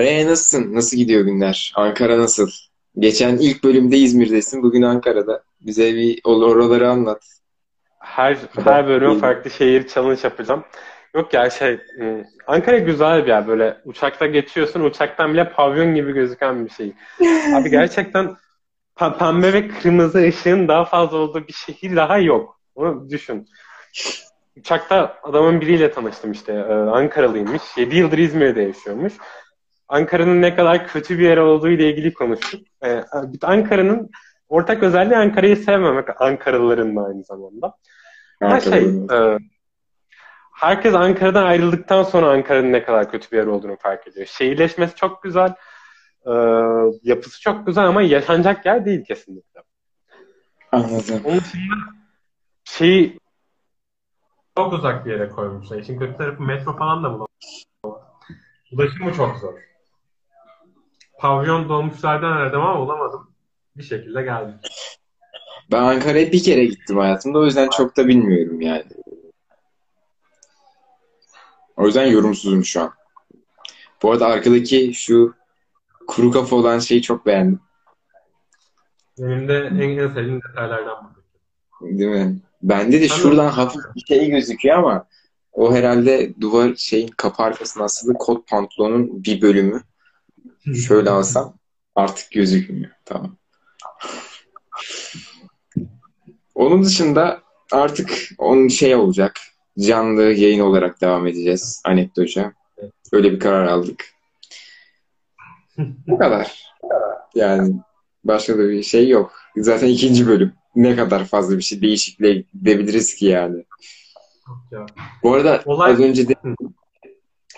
Ee, nasılsın? Nasıl gidiyor günler? Ankara nasıl? Geçen ilk bölümde İzmir'desin. Bugün Ankara'da. Bize bir oraları anlat. Her her bölüm farklı şehir challenge yapacağım. Yok ya şey ım, Ankara güzel bir yer böyle uçakta geçiyorsun uçaktan bile pavyon gibi gözüken bir şey. Abi gerçekten pe- pembe ve kırmızı ışığın daha fazla olduğu bir şehir daha yok. Onu düşün. Uçakta adamın biriyle tanıştım işte. Ee, Ankaralıymış. 7 yıldır İzmir'de yaşıyormuş. Ankara'nın ne kadar kötü bir yer olduğu ile ilgili konuştuk. Ee, Ankara'nın ortak özelliği Ankara'yı sevmemek Ankaralıların da aynı zamanda. Ama şey, e, herkes Ankara'dan ayrıldıktan sonra Ankara'nın ne kadar kötü bir yer olduğunu fark ediyor. Şehirleşmesi çok güzel, e, yapısı çok güzel ama yaşanacak yer değil kesinlikle. Anladım. Onun dışında şeyi çok uzak bir yere koymuşlar. İşin kötü tarafı metro falan da bulamıyor. Ulaşımı çok zor. Pavyon dolmuşlardan aradım ama bulamadım. Bir şekilde geldim. Ben Ankara'ya bir kere gittim hayatımda. O yüzden çok da bilmiyorum yani. O yüzden yorumsuzum şu an. Bu arada arkadaki şu kuru kafa olan şeyi çok beğendim. Benim de en, en sevdiğim detaylardan biri. Değil mi? Bende de şuradan hafif bir şey gözüküyor ama o herhalde duvar şeyin kapı arkasına asılı kot pantolonun bir bölümü. Şöyle alsam artık gözükmüyor. Tamam. Onun dışında artık onun şey olacak. Canlı yayın olarak devam edeceğiz anekdoca. Öyle bir karar aldık. Bu kadar. Yani başka da bir şey yok. Zaten ikinci bölüm. Ne kadar fazla bir şey değişikliğe gidebiliriz ki yani. Ya. Bu arada Olay- az önce de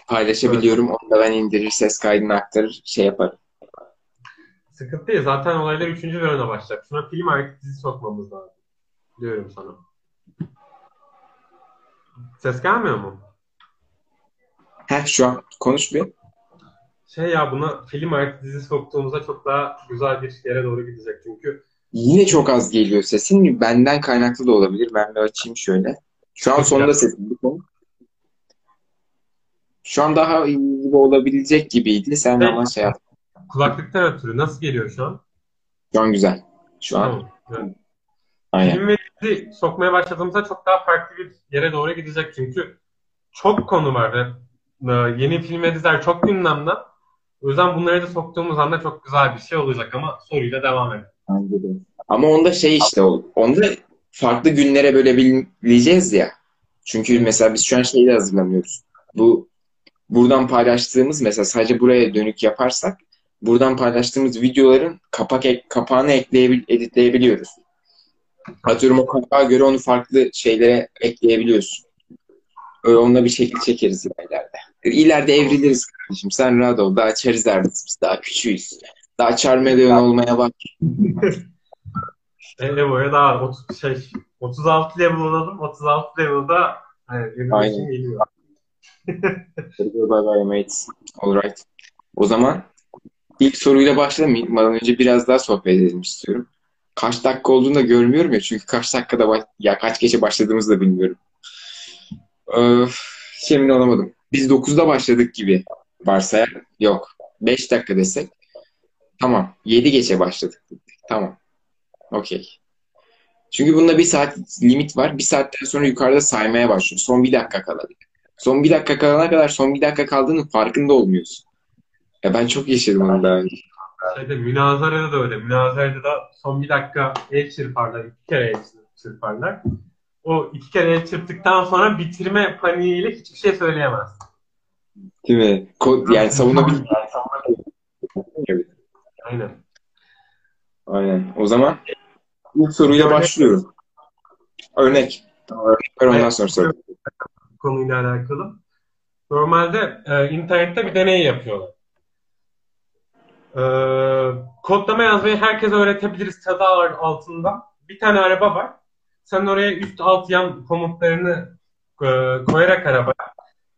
paylaşabiliyorum. Onu da ben indirir, ses kaydını aktarır, şey yaparım. Sıkıntı değil. Zaten olaylar 3. bölümde başlayacak. Şuna film dizi sokmamız lazım. Diyorum sana. Ses gelmiyor mu? Heh şu an konuş bir. Şey ya buna film artık dizi soktuğumuzda çok daha güzel bir yere doğru gidecek. Çünkü Yine çok az geliyor sesin. Benden kaynaklı da olabilir. Ben bir açayım şöyle. Şu an sonunda sesim. bir konu. Şu an daha iyi gibi olabilecek gibiydi. Sen Evet. ama şey yap. kulaklıktan ötürü nasıl geliyor şu an? Şu an güzel. Şu an Tamam. Aynen. Film ve dizi sokmaya başladığımızda çok daha farklı bir yere doğru gidecek. Çünkü çok konu var ve e, yeni film ve diziler çok gündemde. O yüzden bunları da soktuğumuz anda çok güzel bir şey olacak ama soruyla devam edelim. De. Ama onda şey işte. Onda farklı günlere bölebileceğiz ya. Çünkü mesela biz şu an şeyle hazırlanıyoruz. Bu buradan paylaştığımız mesela sadece buraya dönük yaparsak buradan paylaştığımız videoların kapak ek- kapağını ekleyebil editleyebiliyoruz. Atıyorum o kapağa göre onu farklı şeylere ekleyebiliyorsun. Öyle onunla bir şekil çekeriz ileride. İleride evriliriz kardeşim. Sen rahat ol. Daha çerizlerdeyiz biz. Daha küçüğüz. Daha Charmeleon olmaya bak. Evo'ya daha 30, şey, 36 level olalım. 36 level'da benim Aynen. geliyor. Bye bye mates. Alright. O zaman ilk soruyla başlamayalım önce biraz daha sohbet edelim istiyorum. Kaç dakika olduğunu da görmüyorum ya çünkü kaç dakikada baş- ya kaç geçe başladığımızı da bilmiyorum. Öf, hiç emin olamadım. Biz 9'da başladık gibi varsayar. Yok. 5 dakika desek. Tamam. 7 geçe başladık. Tamam. Okey. Çünkü bunda bir saat limit var. Bir saatten sonra yukarıda saymaya başlıyor. Son bir dakika kala. Son bir dakika kalana kadar son bir dakika kaldığının farkında olmuyorsun. Ya ben çok yaşadım onu daha önce. Şeyde, münazarada da öyle. Münazarada da son bir dakika el çırparlar. iki kere el çırparlar. O iki kere el çırptıktan sonra bitirme paniğiyle hiçbir şey söyleyemez. Değil mi? Ko- yani savunabil... Evet, Aynen. Aynen. O zaman ilk soruyla başlıyorum. Örnek. Örnek ver ondan sonra sor. Konuyla alakalı. Normalde e, internette bir deney yapıyorlar. E, kodlama yazmayı herkese öğretebiliriz tadı altında. Bir tane araba var. Sen oraya üst alt yan komutlarını e, koyarak arabaya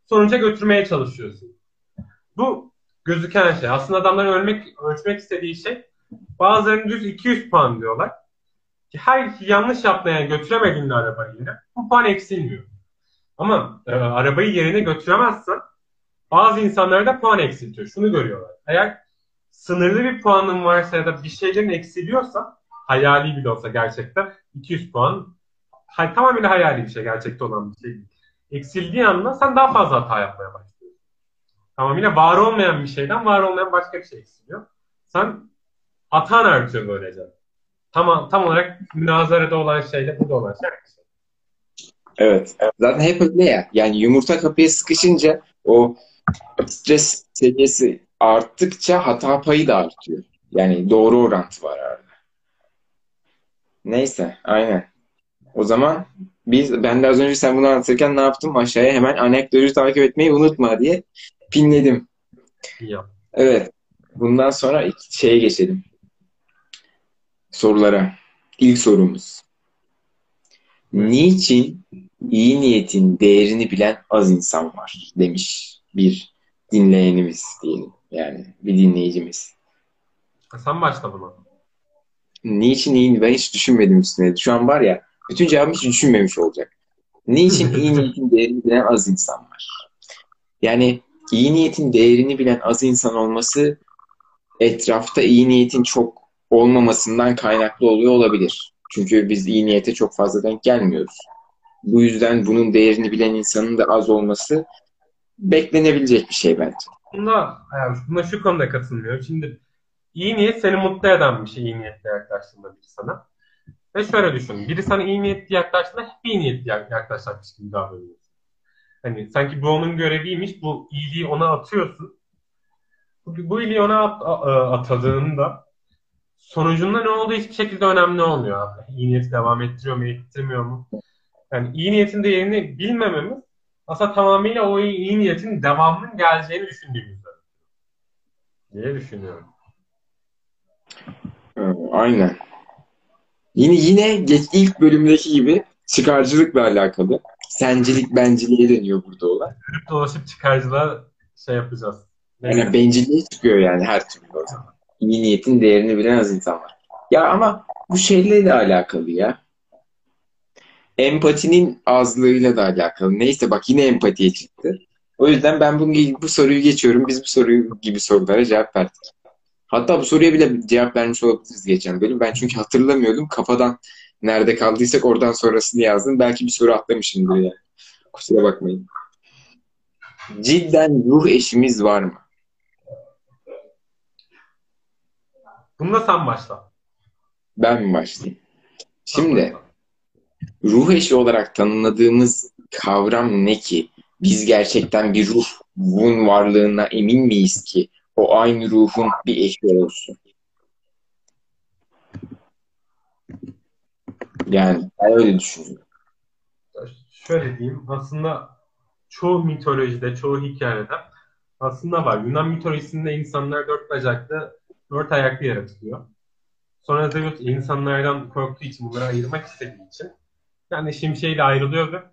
sonuca götürmeye çalışıyorsun. Bu gözüken şey. Aslında adamların ölmek, ölçmek istediği şey bazılarının düz 200 puan diyorlar. Her yanlış yapmayan götüremediğinde arabayı yine bu puan eksilmiyor. Ama e, arabayı yerine götüremezsen Bazı insanlar da puan eksiltiyor. Şunu görüyorlar. Eğer sınırlı bir puanın varsa ya da bir şeylerin eksiliyorsa hayali bile olsa gerçekten 200 puan hay, tamamen hayali bir şey gerçekte olan bir şey. Eksildiği anda sen daha fazla hata yapmaya başlıyorsun. Tamamıyla var olmayan bir şeyden var olmayan başka bir şey eksiliyor. Sen hatan artıyor böylece. Tam, tam olarak münazarada olan şeyle burada olan şey. Evet. Zaten hep öyle ya. Yani yumurta kapıya sıkışınca o stres seviyesi arttıkça hata payı da artıyor. Yani doğru orantı var arada. Neyse, aynen. O zaman biz, ben de az önce sen bunu anlatırken ne yaptım? Aşağıya hemen anekdotu takip etmeyi unutma diye pinledim. Ya. Evet. Bundan sonra şeye geçelim. Sorulara. İlk sorumuz. Niçin iyi niyetin değerini bilen az insan var demiş bir dinleyenimiz diyelim. Yani bir dinleyicimiz. Sen başla buna. Niçin iyi ben hiç düşünmedim üstüne. Şu an var ya bütün cevabım hiç düşünmemiş olacak. Niçin iyi niyetin değerini bilen az insan var? Yani iyi niyetin değerini bilen az insan olması etrafta iyi niyetin çok olmamasından kaynaklı oluyor olabilir. Çünkü biz iyi niyete çok fazla denk gelmiyoruz. Bu yüzden bunun değerini bilen insanın da az olması beklenebilecek bir şey bence. Yani buna şu konuda katılmıyorum. Şimdi iyi niyet seni mutlu eden bir şey iyi niyetle yaklaştığında biri sana. Ve şöyle düşün. Biri sana iyi niyetli yaklaştığında hep iyi niyetli yaklaşacakmış gibi davranıyorsun. Hani sanki bu onun göreviymiş. Bu iyiliği ona atıyorsun. Bu, bu iyiliği ona at, atadığında sonucunda ne olduğu hiçbir şekilde önemli olmuyor abi. İyi niyeti devam ettiriyor mu, ettirmiyor mu? Yani iyi niyetin değerini bilmememiz aslında tamamıyla o iyi, iyi niyetin devamının geleceğini düşündüğümüzde diye düşünüyorum. Aynen. Yine yine geç ilk bölümdeki gibi çıkarcılıkla alakalı. Sencilik benciliğe deniyor burada olan. Dönüp dolaşıp çıkarcılığa şey yapacağız. Yani bencilliğe çıkıyor yani her türlü o zaman. İyi niyetin değerini bilen az insan var. Ya ama bu şeyle de alakalı ya. Empatinin azlığıyla da alakalı. Neyse bak yine empatiye çıktı. O yüzden ben bunu, bu soruyu geçiyorum. Biz bu soruyu gibi sorulara cevap verdik. Hatta bu soruya bile cevap vermiş olabiliriz geçen bölüm. Ben çünkü hatırlamıyordum. Kafadan nerede kaldıysak oradan sonrasını yazdım. Belki bir soru atlamışımdır yani. Kusura bakmayın. Cidden ruh eşimiz var mı? Bunda sen başla. Ben mi başlayayım? Şimdi ruh eşi olarak tanımladığımız kavram ne ki? Biz gerçekten bir ruhun varlığına emin miyiz ki o aynı ruhun bir eşi olsun? Yani ben öyle düşünüyorum. Şöyle diyeyim. Aslında çoğu mitolojide, çoğu hikayede aslında var. Yunan mitolojisinde insanlar dört bacaklı, dört ayaklı yaratılıyor. Sonra Zeus insanlardan korktuğu için bunları ayırmak istediği için yani şimşeğiyle ayrılıyor ve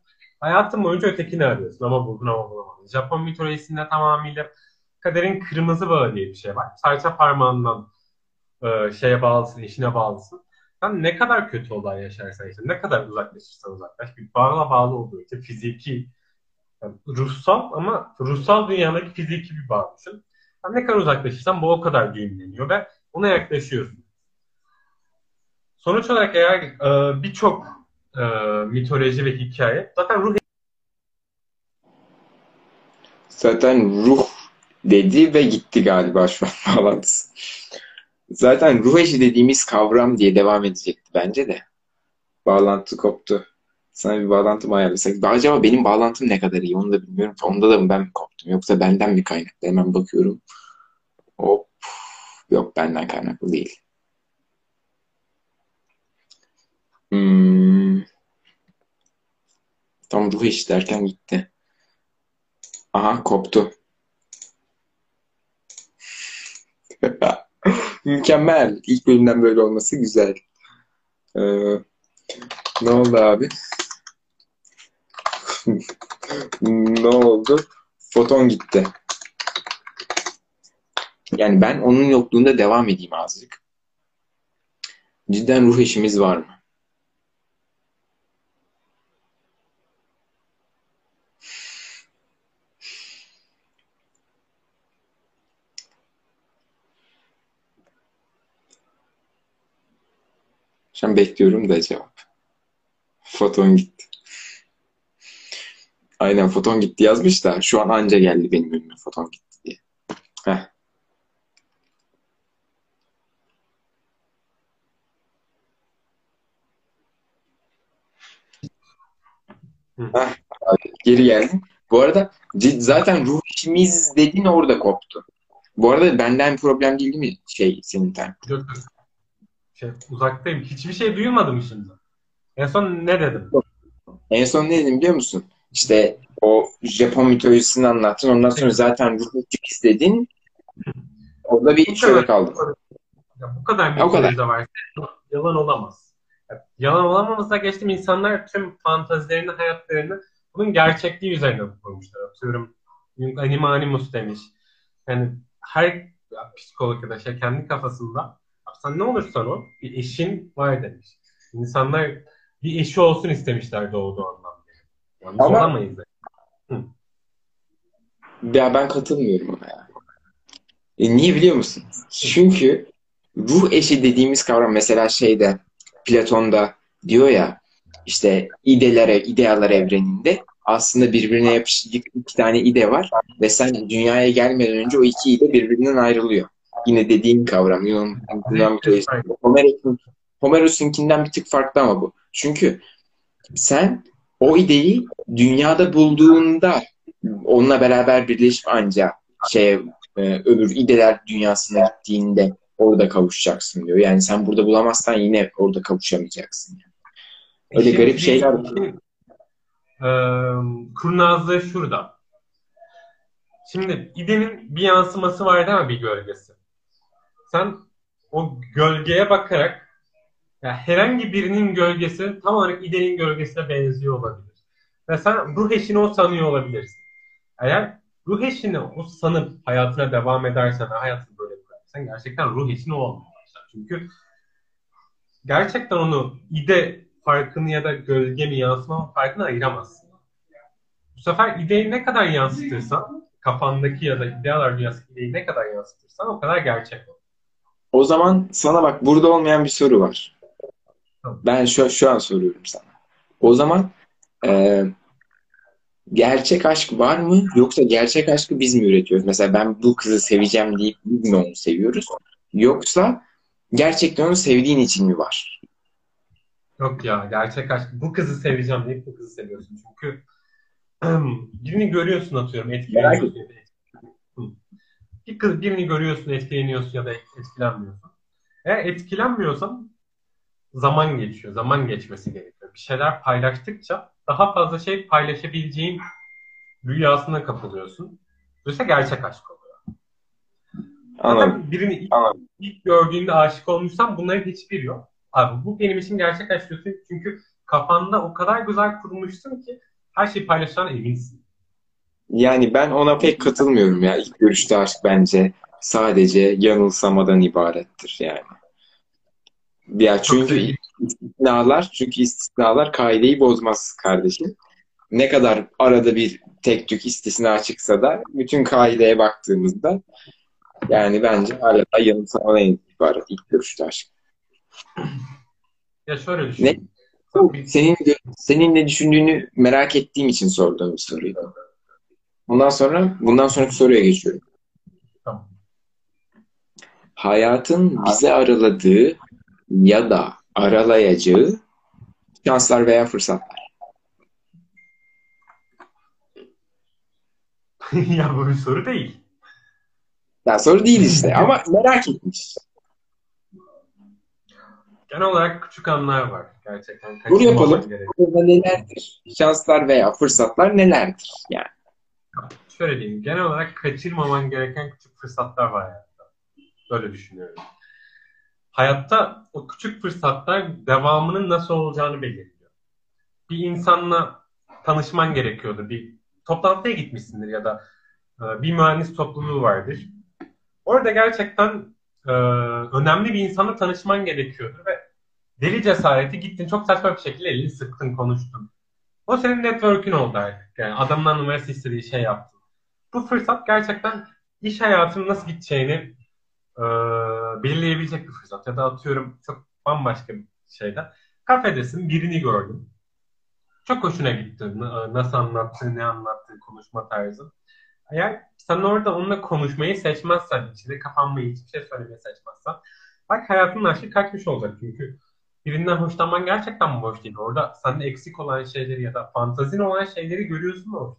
hayatın boyunca ötekini arıyorsun ama buldun ama bulamadın. Japon mitolojisinde tamamıyla kaderin kırmızı bağı diye bir şey var. Serçe parmağından e, şeye bağlısın, eşine bağlısın. Sen ne kadar kötü olay yaşarsan işte, ne kadar uzaklaşırsan uzaklaş, bir bağla bağlı olduğu için fiziki, yani ruhsal ama ruhsal dünyadaki fiziki bir bağ düşün. Yani ne kadar uzaklaşırsan bu o kadar düğümleniyor ve ona yaklaşıyorsun. Sonuç olarak eğer e, birçok e, mitoloji ve hikaye zaten ruh Zaten ruh dedi ve gitti galiba şu an bağlantısı. Zaten ruh eşi dediğimiz kavram diye devam edecekti bence de. Bağlantı koptu. Sana bir bağlantı ayarlasak? Acaba benim bağlantım ne kadar iyi onu da bilmiyorum. Onda da mı ben mi koptum? Yoksa benden mi kaynaklı? Hemen bakıyorum. Hop. Yok benden kaynaklı değil. Hmm. Tam ruh eşi derken gitti. Aha koptu. Mükemmel. İlk bölümden böyle olması güzel. Ee, ne oldu abi? ne oldu? Foton gitti. Yani ben onun yokluğunda devam edeyim azıcık. Cidden ruh işimiz var mı? Şu an bekliyorum da cevap. Foton gitti. Aynen foton gitti yazmış da şu an anca geldi benim önüme foton gitti diye. Heh. Heh, geri geldim. Bu arada zaten ruh işimiz dediğin orada koptu. Bu arada benden problem değil değil mi şey senin internet? Yok. Şey, uzaktayım. Hiçbir şey duymadım şimdi. En son ne dedim? En son ne dedim biliyor musun? İşte o Japon mitolojisini anlattın. Ondan sonra zaten ruh işimiz dedin. Orada bir şöyle kaldım. Ya bu kadar mitoloji de var. Yalan olamaz. Yalan olamamızda geçtim. İnsanlar tüm fantazilerini, hayatlarını bunun gerçekliği üzerine kurmuşlar. Atıyorum anima animus demiş. Yani her psikolog ya da şey kendi kafasında sen ne olursan o bir eşin var demiş. İnsanlar bir eşi olsun istemişler doğduğu anlamda. Yanlış Ama... olamayız. Hı. Ya ben katılmıyorum ona ya. E niye biliyor musun? Çünkü ruh eşi dediğimiz kavram mesela şeyde Platon'da diyor ya işte ideler, idealar evreninde aslında birbirine yapışık iki tane ide var ve sen dünyaya gelmeden önce o iki ide birbirinden ayrılıyor. Yine dediğin kavram Yunan, mitolojisinde. Homeros'un Homeros'unkinden bir tık farklı ama bu. Çünkü sen o ideyi dünyada bulduğunda onunla beraber birleşip ancak şey e, öbür ideler dünyasına gittiğinde orada kavuşacaksın diyor. Yani sen burada bulamazsan yine orada kavuşamayacaksın. Yani. Öyle Şimdi garip şeyler. E, kurnazlığı şurada. Şimdi idenin bir yansıması var değil mi bir gölgesi? Sen o gölgeye bakarak ya herhangi birinin gölgesi tam olarak idenin gölgesine benziyor olabilir. Ve sen ruh eşini o sanıyor olabilirsin. Eğer ruh eşini o sanıp hayatına devam edersen ve hayatını böyle bırakırsan gerçekten ruh eşini o başlar. Çünkü gerçekten onu ide farkını ya da gölge mi yansıma farkını ayıramazsın. Bu sefer ideyi ne kadar yansıtırsan kafandaki ya da idealar dünyası ideyi ne kadar yansıtırsan o kadar gerçek olur. O zaman sana bak burada olmayan bir soru var. Ben şu, şu an soruyorum sana. O zaman e, gerçek aşk var mı yoksa gerçek aşkı biz mi üretiyoruz? Mesela ben bu kızı seveceğim deyip biz mi onu seviyoruz? Yoksa gerçekten onu sevdiğin için mi var? Yok ya gerçek aşk. Bu kızı seveceğim deyip bu kızı seviyorsun. Çünkü birini görüyorsun atıyorum etkileniyorsun. Bir kız birini görüyorsun etkileniyorsun ya da etkilenmiyorsun. Eğer etkilenmiyorsan zaman geçiyor. Zaman geçmesi gerekiyor. Bir şeyler paylaştıkça daha fazla şey paylaşabileceğin rüyasına kapılıyorsun. Dolayısıyla gerçek aşk oluyor. Anladım. Zaten birini ilk, Anladım. ilk gördüğünde aşık olmuşsan bunların hiçbir yok. Abi bu benim için gerçek aşk diyorsun. Çünkü kafanda o kadar güzel kurmuşsun ki her şeyi paylaşacağına eminsin. Yani ben ona pek katılmıyorum ya. İlk görüşte aşk bence sadece yanılsamadan ibarettir yani. Ya çünkü istisnalar, çünkü istisnalar kaideyi bozmaz kardeşim. Ne kadar arada bir tek tük istisna çıksa da bütün kaideye baktığımızda yani bence hala da yanılsamadan ibaret ilk görüşte aşk. Ya şöyle düşün. Ne? Senin, senin ne düşündüğünü merak ettiğim için sorduğum bir soruydu. Ondan sonra bundan sonraki soruya geçiyorum. Tamam. Hayatın bize araladığı ya da aralayacağı şanslar veya fırsatlar. ya bu bir soru değil. Ya soru değil işte ama merak etmiş. Genel olarak küçük anlar var gerçekten. Bunu yapalım. Burada nelerdir? Şanslar veya fırsatlar nelerdir yani? Şöyle diyeyim. Genel olarak kaçırmaman gereken küçük fırsatlar var hayatta. Böyle düşünüyorum. Hayatta o küçük fırsatlar devamının nasıl olacağını belirliyor. Bir insanla tanışman gerekiyordur. Bir toplantıya gitmişsindir ya da e, bir mühendis topluluğu vardır. Orada gerçekten e, önemli bir insanla tanışman gerekiyordur ve deli cesareti gittin çok saçma bir şekilde elini sıktın konuştun. O senin network'ün oldu artık. Yani adamdan numarası istediği şey yaptın. Bu fırsat gerçekten iş hayatının nasıl gideceğini e, belirleyebilecek bir fırsat. Ya da atıyorum çok bambaşka bir şeyde. Kafedesin birini gördüm. Çok hoşuna gitti. Nasıl anlattığı, ne anlattığı, konuşma tarzı. Eğer sen orada onunla konuşmayı seçmezsen, içinde kapanmayı, hiçbir şey söylemeyi seçmezsen bak hayatın aşkı kaçmış olacak çünkü birinden hoşlanman gerçekten boş değil. Orada sende eksik olan şeyleri ya da fantazin olan şeyleri görüyorsun orada.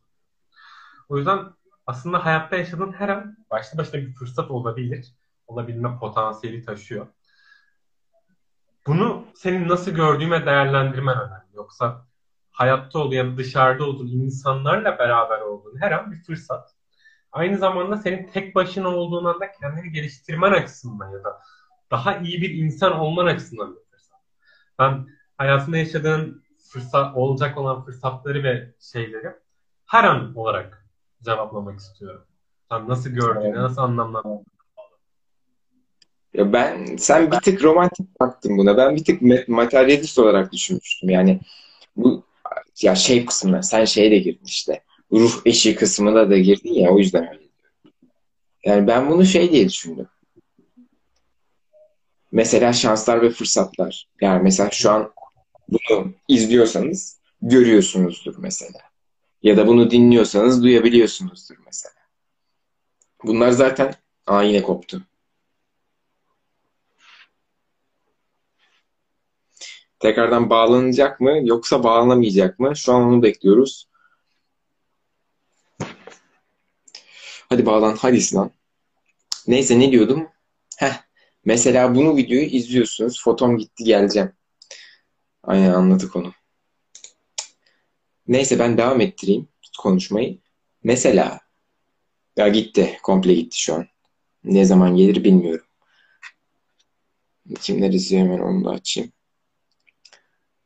O yüzden aslında hayatta yaşadığın her an başta başına bir fırsat olabilir. Olabilme potansiyeli taşıyor. Bunu senin nasıl gördüğün ve değerlendirmen önemli. Yoksa hayatta olduğun ya da dışarıda olduğun insanlarla beraber olduğun her an bir fırsat. Aynı zamanda senin tek başına olduğun anda kendini geliştirmen açısından ya da daha iyi bir insan olman açısından bir fırsat. Ben hayatında yaşadığın fırsat, olacak olan fırsatları ve şeyleri her an olarak cevaplamak istiyorum. Sen nasıl gördüğünü, nasıl anlamlandırdığını. Ya ben sen bir tık romantik baktın buna. Ben bir tık materyalist olarak düşünmüştüm. Yani bu ya şey kısmına sen şeye de girdin işte. Ruh eşi kısmına da girdin ya o yüzden Yani ben bunu şey diye düşündüm. Mesela şanslar ve fırsatlar. Yani mesela şu an bunu izliyorsanız görüyorsunuzdur mesela. Ya da bunu dinliyorsanız duyabiliyorsunuzdur mesela. Bunlar zaten aa yine koptu. Tekrardan bağlanacak mı yoksa bağlanamayacak mı? Şu an onu bekliyoruz. Hadi bağlan, hadi Sinan. Neyse ne diyordum? Heh, mesela bunu videoyu izliyorsunuz. Fotom gitti geleceğim. Aynen anladık onu. Neyse ben devam ettireyim konuşmayı. Mesela ya gitti. Komple gitti şu an. Ne zaman gelir bilmiyorum. Kimler izliyor hemen onu da açayım.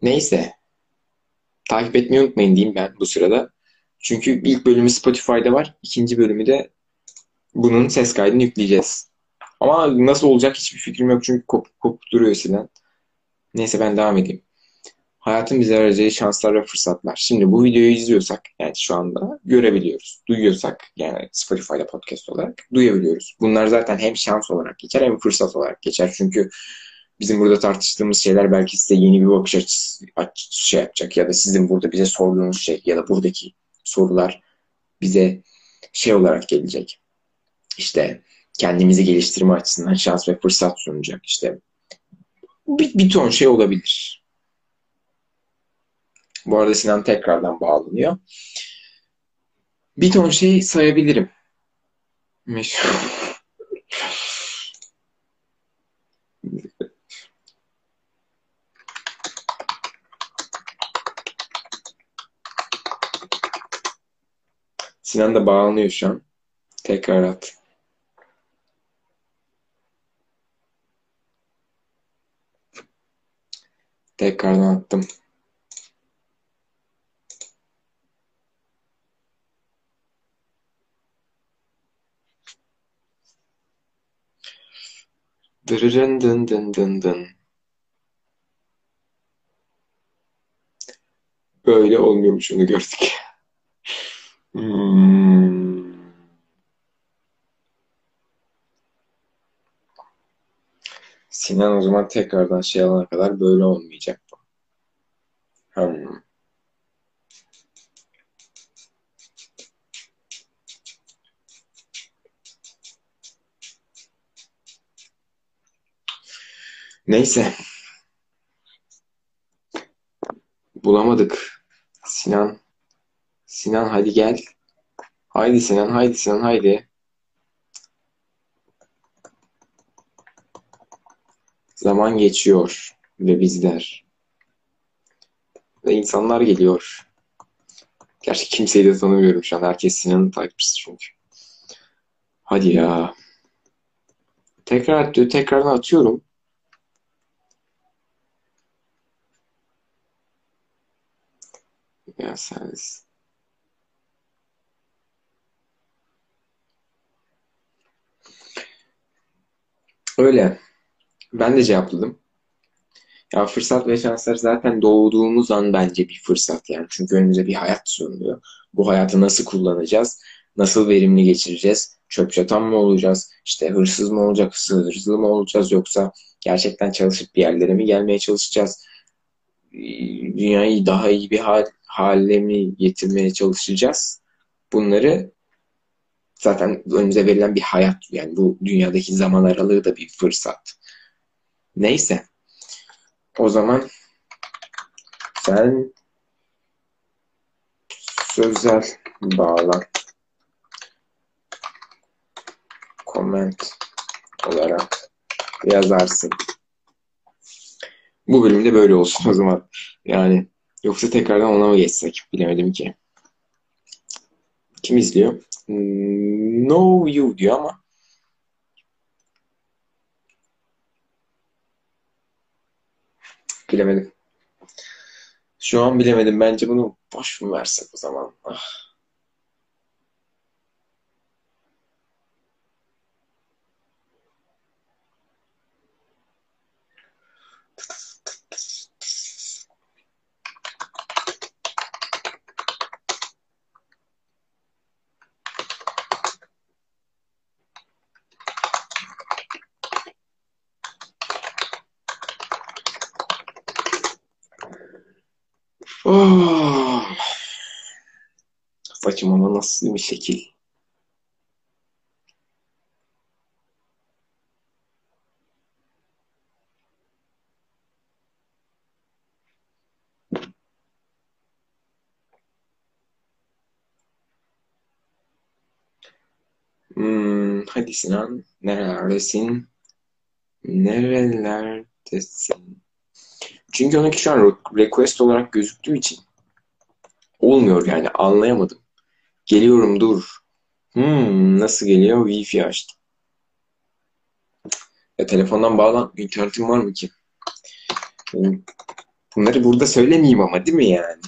Neyse. Takip etmeyi unutmayın diyeyim ben bu sırada. Çünkü ilk bölümü Spotify'da var. ikinci bölümü de bunun ses kaydını yükleyeceğiz. Ama nasıl olacak hiçbir fikrim yok çünkü kopup kopup duruyor Sinan. Neyse ben devam edeyim. Hayatın bize vereceği şanslar ve fırsatlar. Şimdi bu videoyu izliyorsak yani şu anda görebiliyoruz. Duyuyorsak yani Spotify'da podcast olarak duyabiliyoruz. Bunlar zaten hem şans olarak geçer hem fırsat olarak geçer. Çünkü bizim burada tartıştığımız şeyler belki size yeni bir bakış açısı şey yapacak ya da sizin burada bize sorduğunuz şey ya da buradaki sorular bize şey olarak gelecek. İşte kendimizi geliştirme açısından şans ve fırsat sunacak. İşte bir, bir ton şey olabilir. Bu arada Sinan tekrardan bağlanıyor. Bir ton şey sayabilirim. Meşhur. Sinan da bağlanıyor şu an. Tekrar at. Tekrardan attım. Dırırın dın dın dın dın. Böyle olmuyormuş onu gördük. Hmm. Sinan o zaman tekrardan şey alana kadar böyle olmayacak bu. Hmm. Neyse. Bulamadık. Sinan. Sinan hadi gel. Haydi Sinan, haydi Sinan, haydi. Zaman geçiyor ve bizler. Ve insanlar geliyor. Gerçi kimseyi de tanımıyorum şu an. Herkes Sinan'ın takipçisi çünkü. Hadi ya. Tekrar tekrardan atıyorum. Ya sen Öyle. Ben de cevapladım. Ya fırsat ve şanslar zaten doğduğumuz an bence bir fırsat yani. Çünkü önümüze bir hayat sunuluyor. Bu hayatı nasıl kullanacağız? nasıl verimli geçireceğiz? Çöp çatan mı olacağız? İşte hırsız mı olacak? Hırsızlı mı olacağız? Yoksa gerçekten çalışıp bir yerlere mi gelmeye çalışacağız? Dünyayı daha iyi bir hal, hale mi getirmeye çalışacağız? Bunları zaten önümüze verilen bir hayat. Yani bu dünyadaki zaman aralığı da bir fırsat. Neyse. O zaman sen sözel bağla comment olarak yazarsın. Bu bölümde böyle olsun o zaman. Yani yoksa tekrardan ona mı geçsek? Bilemedim ki. Kim izliyor? No you diyor ama bilemedim. Şu an bilemedim. Bence bunu boş mu versek o zaman? Ah. Oh. Saçım ama nasıl bir şekil. Hmm, hadi Sinan, nerelerdesin? Nerelerdesin? Çünkü onunki şu an request olarak gözüktüğü için olmuyor yani anlayamadım. Geliyorum dur. Hmm, nasıl geliyor? Wi-Fi açtım. Ya telefondan bağlan. internetim var mı ki? Bunları burada söylemeyeyim ama değil mi yani?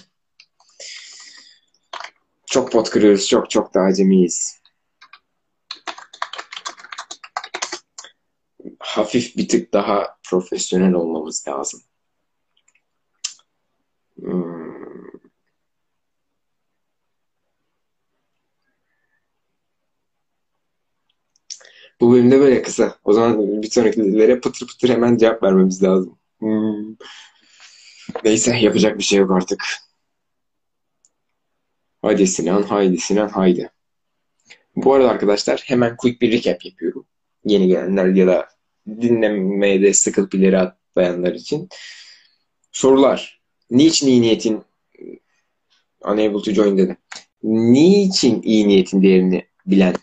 Çok pot kırıyoruz. Çok çok da acemiyiz. Hafif bir tık daha profesyonel olmamız lazım. Bu bölümde böyle kısa. O zaman bir sonrakilere pıtır pıtır hemen cevap vermemiz lazım. Hmm. Neyse yapacak bir şey yok artık. Haydi Sinan, haydi Sinan, haydi. Bu arada arkadaşlar hemen quick bir recap yapıyorum. Yeni gelenler ya da dinlemeye de sıkılıp ileri atlayanlar için. Sorular. Niçin iyi niyetin unable to join dedi. Niçin iyi niyetin değerini bilen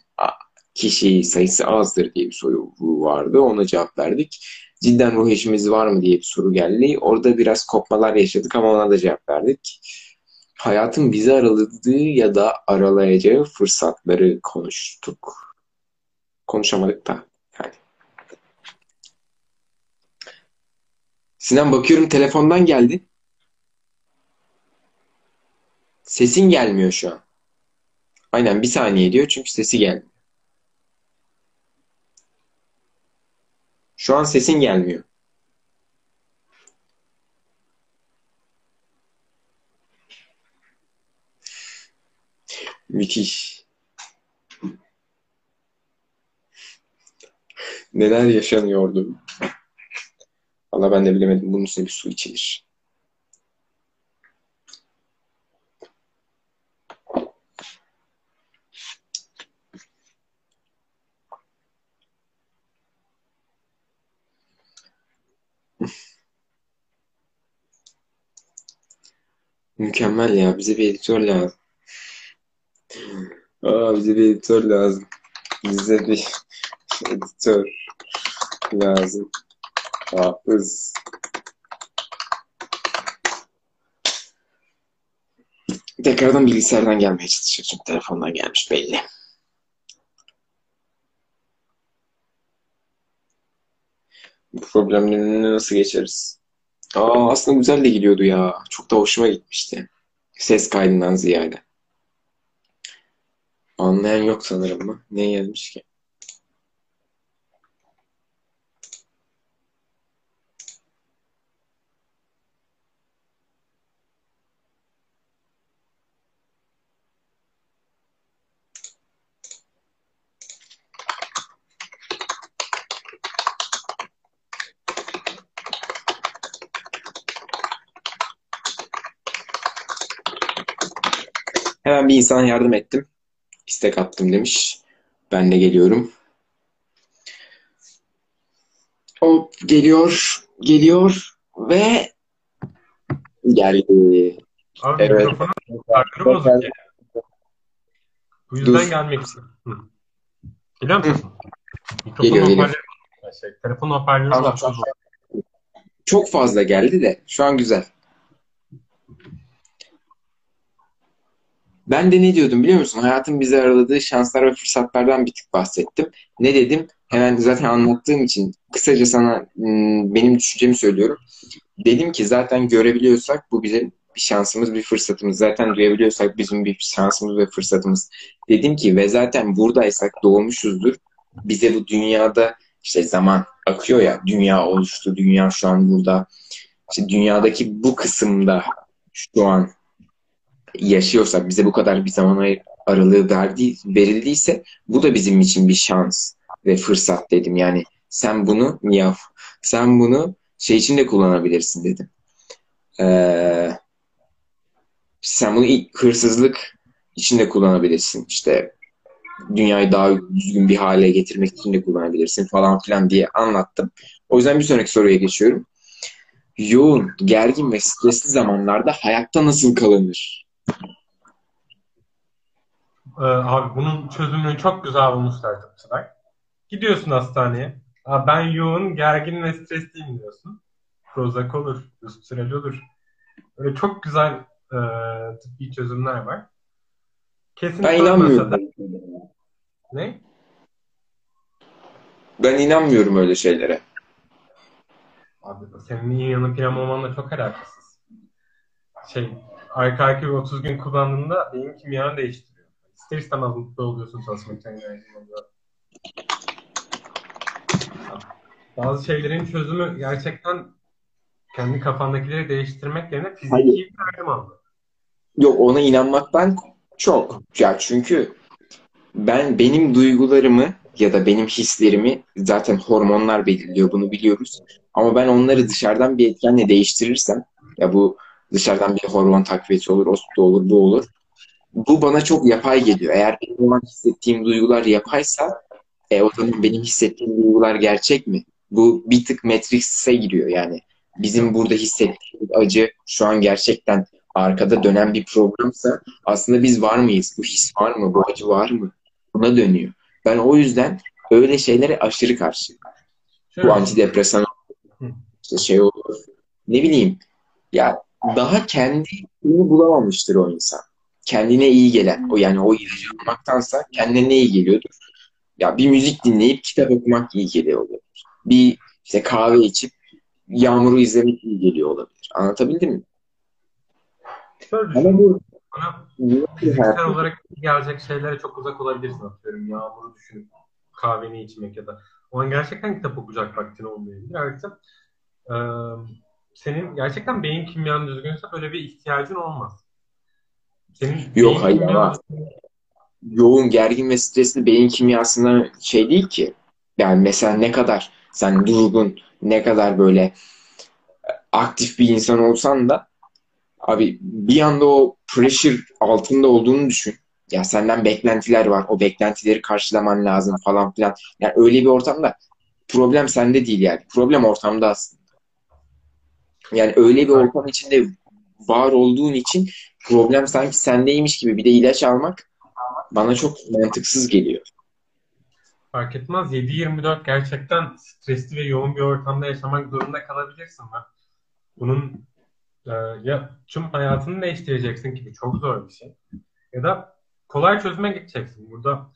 kişi sayısı azdır diye bir soru vardı. Ona cevap verdik. Cidden ruh eşimiz var mı diye bir soru geldi. Orada biraz kopmalar yaşadık ama ona da cevap verdik. Hayatın bizi araladığı ya da aralayacağı fırsatları konuştuk. Konuşamadık da yani. Sinan bakıyorum telefondan geldi. Sesin gelmiyor şu an. Aynen bir saniye diyor çünkü sesi gelmiyor. Şu an sesin gelmiyor. Müthiş. Neler yaşanıyordu? Valla ben de bilemedim. Bunun üstüne bir su içilir. Mükemmel ya. Bize bir editör lazım. Aa, bize bir editör lazım. Bize bir editör lazım. Hafız. Tekrardan bilgisayardan gelmeye çalışıyor. Çünkü telefondan gelmiş belli. Bu problemlerini nasıl geçeriz? Aa, aslında güzel de gidiyordu ya. Çok da hoşuma gitmişti. Ses kaydından ziyade. Anlayan yok sanırım mı? Ne gelmiş ki? Hemen bir insana yardım ettim. İstek attım demiş. Ben de geliyorum. O geliyor, geliyor ve geldi. Abi Evet. mikrofonu farkını bozuk ya. Bu yüzden Dur. gelmek istedim. Hı. Biliyor musun? Geliyor, geliyor. şey, telefon hoparlörü Tamam, tamam. Çok fazla geldi de şu an güzel. Ben de ne diyordum biliyor musun? Hayatın bize araladığı şanslar ve fırsatlardan bir tık bahsettim. Ne dedim? Hemen zaten anlattığım için kısaca sana ım, benim düşüncemi söylüyorum. Dedim ki zaten görebiliyorsak bu bizim bir şansımız, bir fırsatımız. Zaten duyabiliyorsak bizim bir şansımız ve fırsatımız. Dedim ki ve zaten buradaysak doğmuşuzdur. Bize bu dünyada işte zaman akıyor ya. Dünya oluştu, dünya şu an burada. İşte dünyadaki bu kısımda şu an yaşıyorsak, bize bu kadar bir zaman aralığı verdi, verildiyse bu da bizim için bir şans ve fırsat dedim. Yani sen bunu yap. Sen bunu şey için de kullanabilirsin dedim. Ee, sen bunu ilk hırsızlık için de kullanabilirsin. İşte dünyayı daha düzgün bir hale getirmek için de kullanabilirsin falan filan diye anlattım. O yüzden bir sonraki soruya geçiyorum. Yoğun, gergin ve stresli zamanlarda hayatta nasıl kalınır? Ee, abi bunun çözümünü çok güzel bulmuşlar tıpçılar. Gidiyorsun hastaneye. Aa, ben yoğun, gergin ve stresliyim diyorsun. Prozac olur, Üstürel olur. Böyle çok güzel e, tıbbi çözümler var. Kesin Ben inanmıyorum. da- Ne? Ben inanmıyorum öyle şeylere. Abi senin iyi yanı plan olmanla çok alakasız. Şey, arka arkaya 30 gün kullandığında beyin kimyanı değiştiriyor. İster istemez mutlu oluyorsun çalışmaktan enerjin oluyor. Bazı şeylerin çözümü gerçekten kendi kafandakileri değiştirmek yerine fiziki Hayır. bir yardım almak. Yok ona inanmaktan çok. Ya çünkü ben benim duygularımı ya da benim hislerimi zaten hormonlar belirliyor bunu biliyoruz. Ama ben onları dışarıdan bir etkenle değiştirirsem ya bu dışarıdan bir hormon takviyesi olur, o olur, bu olur. Bu bana çok yapay geliyor. Eğer benim hissettiğim duygular yapaysa e, o zaman benim hissettiğim duygular gerçek mi? Bu bir tık Matrix'e giriyor yani. Bizim burada hissettiğimiz acı şu an gerçekten arkada dönen bir programsa aslında biz var mıyız? Bu his var mı? Bu acı var mı? Buna dönüyor. Ben o yüzden öyle şeylere aşırı karşıyım. Bu antidepresan işte şey olur. Ne bileyim. Ya daha kendini bulamamıştır o insan. Kendine iyi gelen, o yani o ilacı almaktansa kendine ne iyi geliyordur? Ya bir müzik dinleyip kitap okumak iyi geliyor olabilir. Bir işte kahve içip yağmuru izlemek iyi geliyor olabilir. Anlatabildim mi? şöyle. Ama bu Bana fiziksel olarak gelecek şeylere çok uzak olabilirsin atıyorum. Yağmuru düşünüp kahveni içmek ya da o an gerçekten kitap okuyacak vaktin olmayabilir. Ayrıca e, senin gerçekten beyin kimyan düzgünse böyle bir ihtiyacın olmaz. Senin Yok, hayır kimyan- ama- yoğun, gergin ve stresli beyin kimyasında şey değil ki. Yani mesela ne kadar sen durgun, ne kadar böyle e, aktif bir insan olsan da abi bir anda o pressure altında olduğunu düşün. Ya senden beklentiler var. O beklentileri karşılaman lazım falan filan. Yani öyle bir ortamda problem sende değil yani. Problem ortamda aslında. Yani öyle bir ortam içinde var olduğun için problem sanki sendeymiş gibi bir de ilaç almak bana çok mantıksız geliyor. Fark etmez. 7-24 gerçekten stresli ve yoğun bir ortamda yaşamak zorunda kalabilirsin. Ben bunun e, ya tüm hayatını değiştireceksin ki bu çok zor bir şey. Ya da kolay çözüme gideceksin. Burada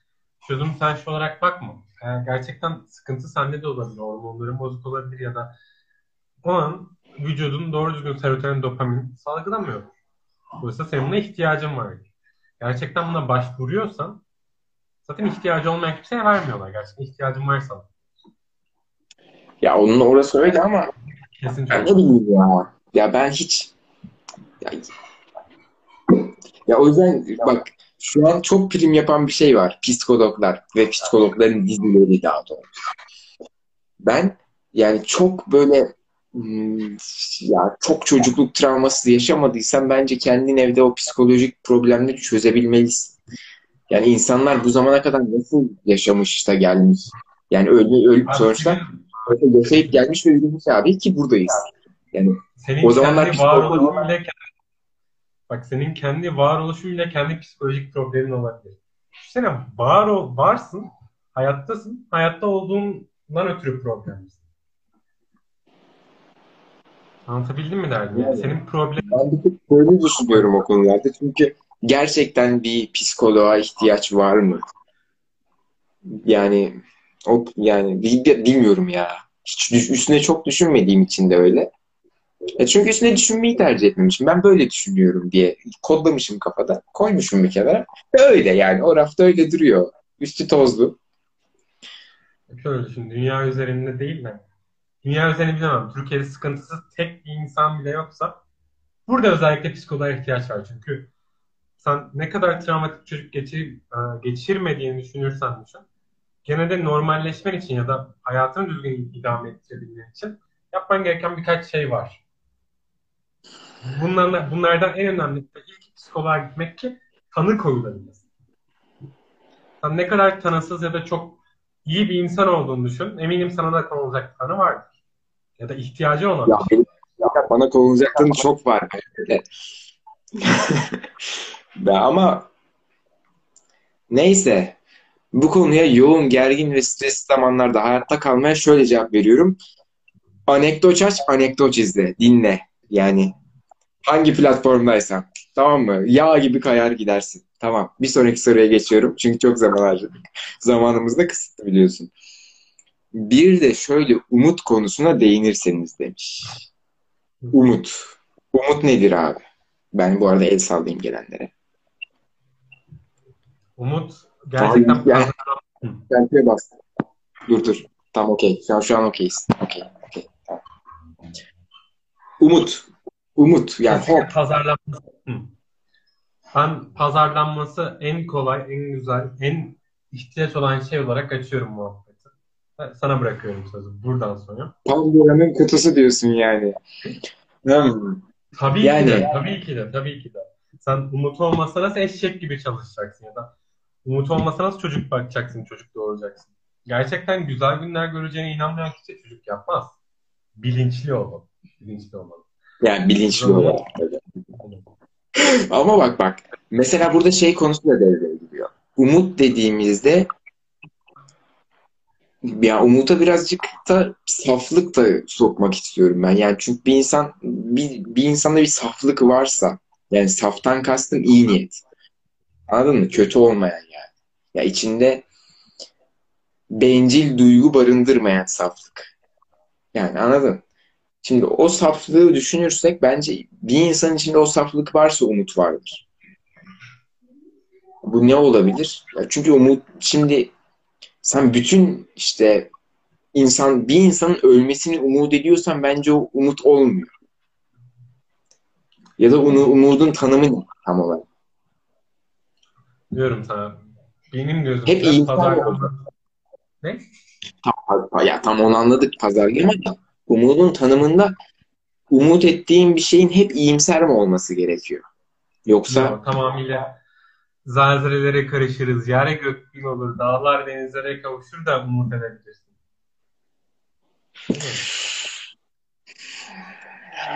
çözüm sen şu olarak bakma. Eğer gerçekten sıkıntı sende de olabilir. Hormonların bozuk olabilir ya da o an vücudun doğru düzgün serotonin, dopamin salgılamıyor. Dolayısıyla senin buna ihtiyacın var. Gerçekten buna başvuruyorsan zaten ihtiyacı olmayan kimseye vermiyorlar. Gerçekten ihtiyacın varsa. Ya onun orası öyle ama Kesin ben ne bileyim ya. Ya ben hiç ya, ya o yüzden bak şu an çok prim yapan bir şey var. Psikologlar ve psikologların dizileri daha doğrusu. Ben yani çok böyle ya çok çocukluk travması yaşamadıysan bence kendin evde o psikolojik problemleri çözebilmelisin. Yani insanlar bu zamana kadar nasıl yaşamış da gelmiş. Yani öyle Abi sonuçta yaşayıp gelmiş ve yürümüş abi ki buradayız. Yani senin o zamanlar bile bak senin kendi varoluşun bile kendi psikolojik problemin olabilir. Düşünsene var varsın, hayattasın, hayatta olduğundan ötürü problemlisin. Anlatabildim mi derdim? Yani senin problem ben bir tık böyle düşünüyorum o konularda. Çünkü gerçekten bir psikoloğa ihtiyaç var mı? Yani o yani bil- bilmiyorum ya. Hiç üstüne çok düşünmediğim için de öyle. E çünkü üstüne düşünmeyi tercih etmemişim. Ben böyle düşünüyorum diye kodlamışım kafada. Koymuşum bir kenara. Ve öyle yani. O rafta öyle duruyor. Üstü tozlu. şöyle düşün, dünya üzerinde değil de dünya üzerinde bilemem. Türkiye'de sıkıntısı tek bir insan bile yoksa burada özellikle psikoloğa ihtiyaç var. Çünkü sen ne kadar travmatik çocuk geçir, e, geçirmediğini düşünürsen düşün. Gene de normalleşmen için ya da hayatını düzgün idame ettirebilmen için yapman gereken birkaç şey var. Bunlardan, bunlardan en önemlisi ilk psikoloğa gitmek ki tanı koyulabilmesi. Sen ne kadar tanısız ya da çok iyi bir insan olduğunu düşün. Eminim sana da konulacak tanı vardır. Ya da ihtiyacı Ya olan bir şey. benim bana konulacakların çok var. Ya ama neyse. Bu konuya yoğun, gergin ve stresli zamanlarda hayatta kalmaya şöyle cevap veriyorum. Anekdot aç, anekdot izle, dinle. Yani hangi platformdaysan. Tamam mı? Yağ gibi kayar gidersin. Tamam. Bir sonraki soruya geçiyorum. Çünkü çok zaman harcadık. Zamanımız da kısıtlı biliyorsun. Bir de şöyle umut konusuna değinirseniz demiş. Umut. Umut nedir abi? Ben bu arada el sallayayım gelenlere. Umut gerçekten Tamam, yani- Hı. Belki bas. Dur dur. Tamam okey. Şu an, şu an okeyiz. Okey. Tamam. Umut. Umut. Yani hope. pazarlanması. Ben pazarlanması en kolay, en güzel, en ihtiyaç olan şey olarak açıyorum muhabbeti. Sana bırakıyorum sözü buradan sonra. Pandora'nın kutusu diyorsun yani. Hmm. Tabii Yani- ki de, tabii ki de, tabii ki de. Sen umut olmasa nasıl eşek gibi çalışacaksın ya da umut olmasa nasıl çocuk bakacaksın, çocuk doğuracaksın. Gerçekten güzel günler göreceğine inanmayan kişi çocuk yapmaz. Bilinçli olmalı. Bilinçli olmalı. Yani bilinçli tabii. Ama bak bak. Mesela burada şey konusu da devreye giriyor. Umut dediğimizde ya umuta birazcık da saflık da sokmak istiyorum ben. Yani çünkü bir insan bir, bir insanda bir saflık varsa yani saftan kastım iyi niyet. Anladın mı? Kötü olmayan yani. Ya içinde bencil duygu barındırmayan saflık. Yani anladın? Şimdi o saflığı düşünürsek bence bir insanın içinde o saflık varsa umut vardır. Bu ne olabilir? Ya çünkü umut şimdi sen bütün işte insan bir insanın ölmesini umut ediyorsan bence o umut olmuyor. Ya da onu umudun tanımı ne tam olarak? Diyorum sana. Benim gözümde Hep iyi pazarlama. Ne? Tam, ya tam onu anladık pazarlama da umudun tanımında umut ettiğin bir şeyin hep iyimser mi olması gerekiyor? Yoksa Yok, tamamıyla zelzelelere karışırız. Yere gök bir olur. Dağlar denizlere kavuşur da umut edebilirsin.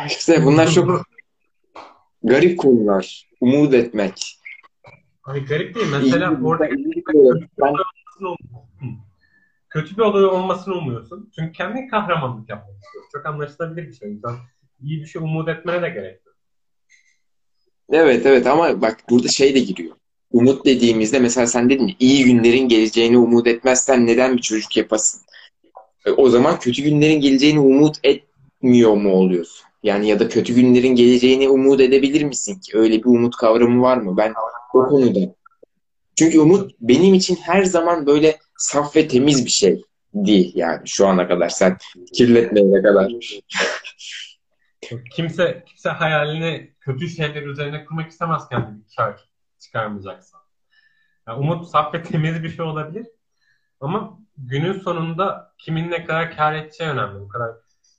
İşte bunlar çok garip konular. Umut etmek. Hani garip değil. Mesela İyi- orada iyi ben- kötü bir olay olmasını umuyorsun. Çünkü kendin kahramanlık yapmak istiyorsun. Çok anlaşılabilir bir şey. Yüzden iyi bir şey umut etmene de gerek yok. Evet evet ama bak burada şey de giriyor. Umut dediğimizde mesela sen dedin iyi günlerin geleceğini umut etmezsen neden bir çocuk yapasın? E, o zaman kötü günlerin geleceğini umut etmiyor mu oluyorsun? Yani ya da kötü günlerin geleceğini umut edebilir misin ki? Öyle bir umut kavramı var mı? Ben o konuda. Çünkü umut benim için her zaman böyle saf ve temiz bir şey değil yani şu ana kadar sen kirletmeyene kadar. Kimse kimse hayalini kötü şeyler üzerine kurmak istemez kendi bir kar çıkarmayacaksa. Yani umut saf ve temiz bir şey olabilir. Ama günün sonunda kimin ne kadar kar edeceği önemli. Bu kadar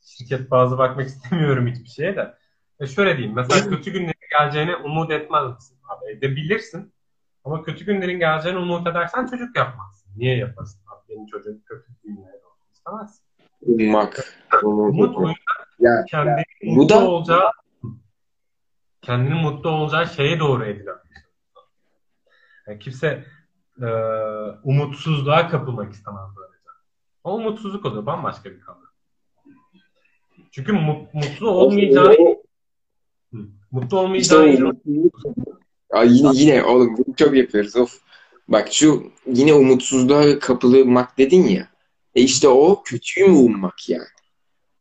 şirket bazı bakmak istemiyorum hiçbir şeye de. E şöyle diyeyim. Mesela kötü günlerin geleceğine umut etmez misin? Abi edebilirsin. Ama kötü günlerin geleceğine umut edersen çocuk yapmazsın. Niye yapasın? Abi benim çocuğum kötü günlere olsun istemezsin. Ummak. Umut o yüzden kendini bu mutlu da- olacağı kendini mutlu olacağı şeye doğru edilen. Yani kimse e, umutsuzluğa kapılmak istemez böylece. O umutsuzluk oluyor. Bambaşka bir kavram. Çünkü mu- mutlu olmayacağını Hı. mutlu İşte olmayacağını o Ay yine yine oğlum bunu çok yapıyoruz of. Bak şu yine umutsuzluğa kapılmak dedin ya. E işte o kötüyü mü ummak yani?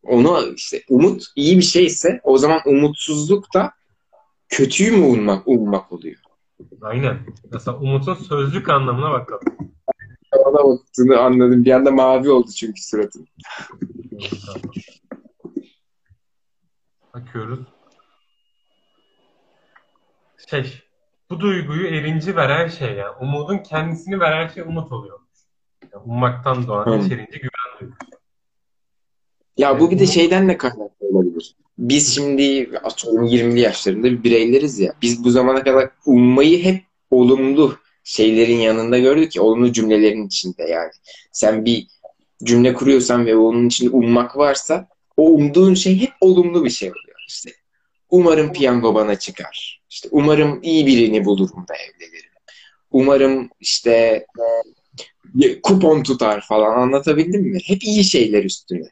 Onu işte umut iyi bir şeyse o zaman umutsuzluk da kötüyü mü ummak, ummak oluyor. Aynen. Mesela umutun sözlük anlamına bakalım. Ona baktığını anladım. Bir anda mavi oldu çünkü suratın. Bakıyoruz. Şey, bu duyguyu erinci veren şey yani. Umudun kendisini veren şey umut oluyormuş. Yani ummaktan doğan Hı. güven duygusu. Ya bu bir de şeyden de kaynaklı olabilir. Biz şimdi atıyorum 20'li yaşlarında bir bireyleriz ya. Biz bu zamana kadar ummayı hep olumlu şeylerin yanında gördük ki olumlu cümlelerin içinde yani. Sen bir cümle kuruyorsan ve onun içinde ummak varsa o umduğun şey hep olumlu bir şey oluyor. İşte umarım piyango bana çıkar. İşte umarım iyi birini bulurum da evlenirim. Umarım işte kupon tutar falan anlatabildim mi? Hep iyi şeyler üstüne.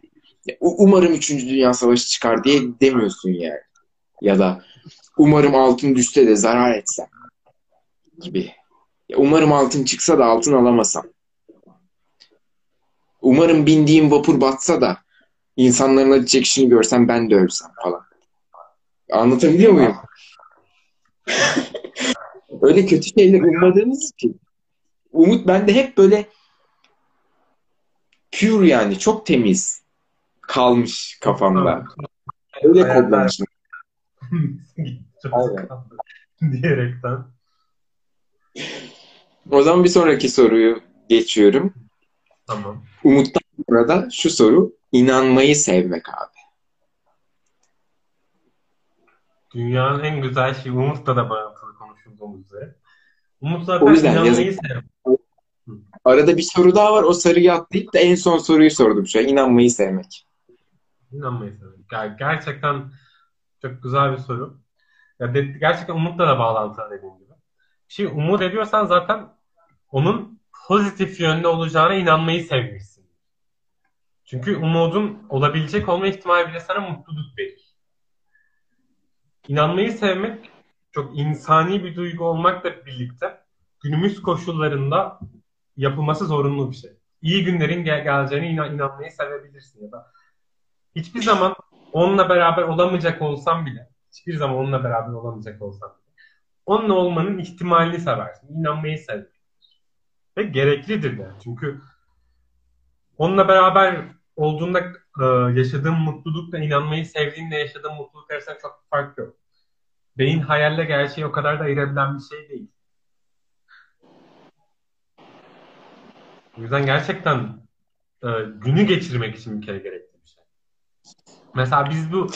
Umarım 3. Dünya Savaşı çıkar diye demiyorsun yani. Ya da umarım altın düşse de zarar etsem gibi. Ya, umarım altın çıksa da altın alamasam. Umarım bindiğim vapur batsa da insanların acı çekişini görsem ben de ölsem falan. Anlatabiliyor muyum? Öyle kötü şeyler ummadığımız için. Umut bende hep böyle pure yani çok temiz kalmış kafamda. Öyle Hayaller- kodlamışım. Diyerekten. O zaman bir sonraki soruyu geçiyorum. Tamam. Umuttan sonra da şu soru. inanmayı sevmek abi. Dünyanın en güzel şeyi Umut'la da bağlantılı konuşulduğumuz üzere. Umut zaten O yüzden inanmayı yazık. sever. Arada bir soru daha var. O soruyu atlayıp da en son soruyu sordum şu an. İnanmayı sevmek. İnanmayı sever. Ger- gerçekten çok güzel bir soru. Ya de- gerçekten Umut'la da bağlantılı dediğim gibi. Şimdi umut ediyorsan zaten onun pozitif yönde olacağına inanmayı sevmişsin. Çünkü umudun olabilecek olma ihtimali bile sana mutluluk verir. İnanmayı sevmek çok insani bir duygu olmakla birlikte günümüz koşullarında yapılması zorunlu bir şey. İyi günlerin gel- geleceğine inan- inanmayı sevebilirsin ya da hiçbir zaman onunla beraber olamayacak olsam bile hiçbir zaman onunla beraber olamayacak olsam bile onunla olmanın ihtimalini seversin. İnanmayı seversin. Ve gereklidir de. Çünkü onunla beraber olduğunda e, yaşadığın mutlulukla inanmayı sevdiğinle yaşadığın mutluluk arasında çok fark yok. Beyin hayalle gerçeği o kadar da ayırabilen bir şey değil. O yüzden gerçekten e, günü geçirmek için bir kere gerekli. Mesela biz bu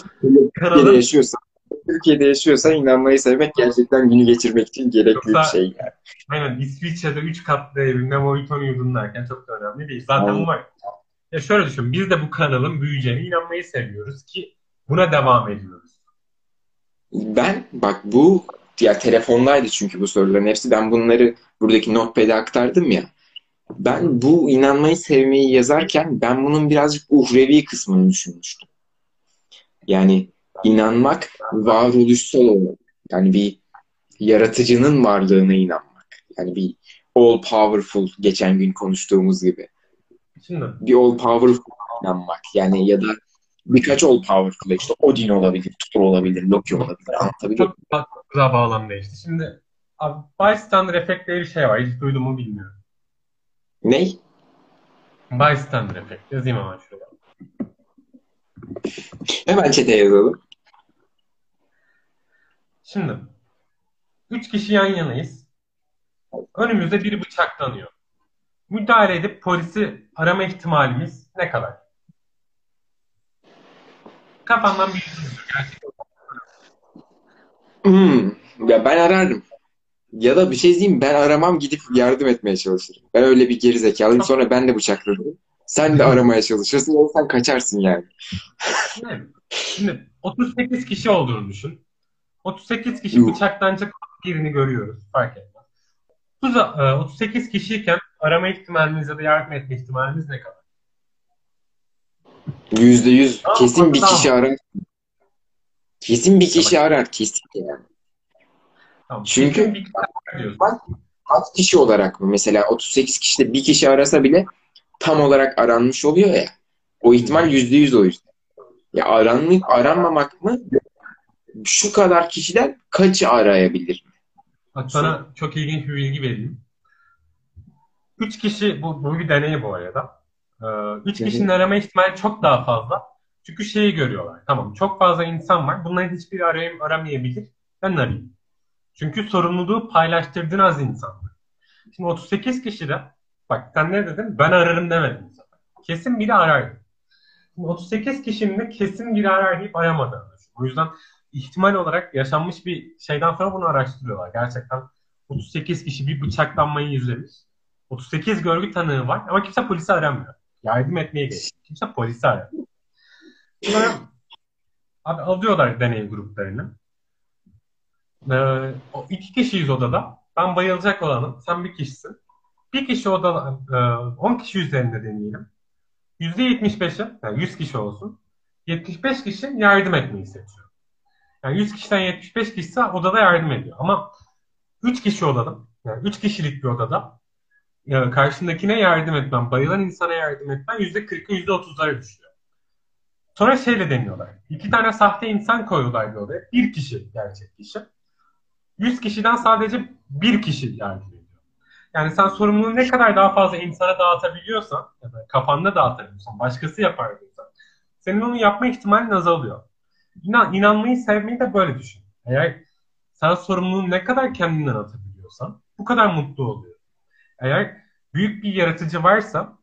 Türkiye'de yaşıyorsan, Türkiye'de yaşıyorsan inanmayı sevmek gerçekten günü geçirmek için gerekli bir Yoksa- şey. Yani. aynen İsviçre'de 3 katlı evinde mojito yudum derken çok da önemli değil. Zaten Aynen. var. Ya şöyle düşün. Biz de bu kanalın büyüyeceğine inanmayı seviyoruz ki buna devam ediyoruz. Ben bak bu ya telefondaydı çünkü bu soruların hepsi. Ben bunları buradaki notepad'e aktardım ya. Ben bu inanmayı sevmeyi yazarken ben bunun birazcık uhrevi kısmını düşünmüştüm. Yani inanmak varoluşsal olarak. Yani bir yaratıcının varlığına inanmak. Yani bir all powerful geçen gün konuştuğumuz gibi. Şimdi Bir all powerful inanmak. Yani ya da birkaç all powerful işte Odin olabilir, Thor olabilir, Loki olabilir. Anlatabiliyor çok çok güzel bağlam değişti. Şimdi abi, bystander efekt diye bir şey var. Hiç duydun mu bilmiyorum. Ney? Bystander efekt. Yazayım hemen şuraya. Hemen çete yazalım. Şimdi üç kişi yan yanayız. Önümüzde biri bıçaklanıyor. Müdahale edip polisi arama ihtimalimiz ne kadar? Kafandan bir gerçekten. Hmm. Ya ben arardım. Ya da bir şey diyeyim ben aramam gidip yardım etmeye çalışırım. Ben öyle bir geri zekalıyım. Sonra ben de bıçakladım. Sen de aramaya çalışırsın da sen kaçarsın yani. Ne? Şimdi 38 kişi olduğunu düşün. 38 kişi Yuh. bıçaklanacak birini görüyoruz. Fark etmez. 30, e, 38 kişiyken arama ihtimaliniz ya da yardım etme ihtimaliniz ne kadar? Yüzde yüz. Kesin bir tamam. kişi arar. Kesin bir kişi arar. Kesin yani. Tamam. Çünkü-. Kaç kişi olarak mı? Mesela 38 kişide bir kişi arasa bile tam olarak aranmış oluyor ya. O ihtimal yüzde yüz o yüzden. Ya aranmak, aranmamak mı? Şu kadar kişiden kaçı arayabilir? Bak sana çok ilginç bir bilgi vereyim. Üç kişi, bu, bu bir deney bu arada. Ee, üç kişinin arama ihtimali çok daha fazla. Çünkü şeyi görüyorlar. Tamam çok fazla insan var. Bunların hiçbiri arayayım, aramayabilir. Ben arayayım. Çünkü sorumluluğu paylaştırdığın az insan var. Şimdi 38 kişide bak sen ne dedin? Ben ararım demedin. Kesin biri. Şimdi 38 kişinin de kesin biri arar deyip aramadığını. O yüzden ihtimal olarak yaşanmış bir şeyden sonra bunu araştırıyorlar. Gerçekten 38 kişi bir bıçaklanmayı izlemiş. 38 görgü tanığı var ama kimse polisi aramıyor. Yardım etmeye geliyor. Kimse polisi aramıyor. Abi alıyorlar deney gruplarını. Ee, o iki kişiyiz odada. Ben bayılacak olanım. Sen bir kişisin. Bir kişi odada, e, 10 kişi üzerinde deneyelim. %75'i, yani 100 kişi olsun. 75 kişi yardım etmeyi seçiyor. Yani 100 kişiden 75 kişi odada yardım ediyor. Ama 3 kişi olalım. Yani 3 kişilik bir odada ya karşındakine yardım etmem, bayılan insana yardım etmem %40'a %30'lara düşüyor. Sonra şeyle deniyorlar. İki tane sahte insan koyuyorlar bir odaya. Bir kişi gerçek kişi. 100 kişiden sadece bir kişi yardım. Yani sen sorumluluğu ne kadar daha fazla insana dağıtabiliyorsan ya da kafanda dağıtabiliyorsan, başkası yapar diyorsan senin onu yapma ihtimalin azalıyor. İnan, inanmayı sevmeyi de böyle düşün. Eğer sen sorumluluğu ne kadar kendinden atabiliyorsan bu kadar mutlu oluyor. Eğer büyük bir yaratıcı varsa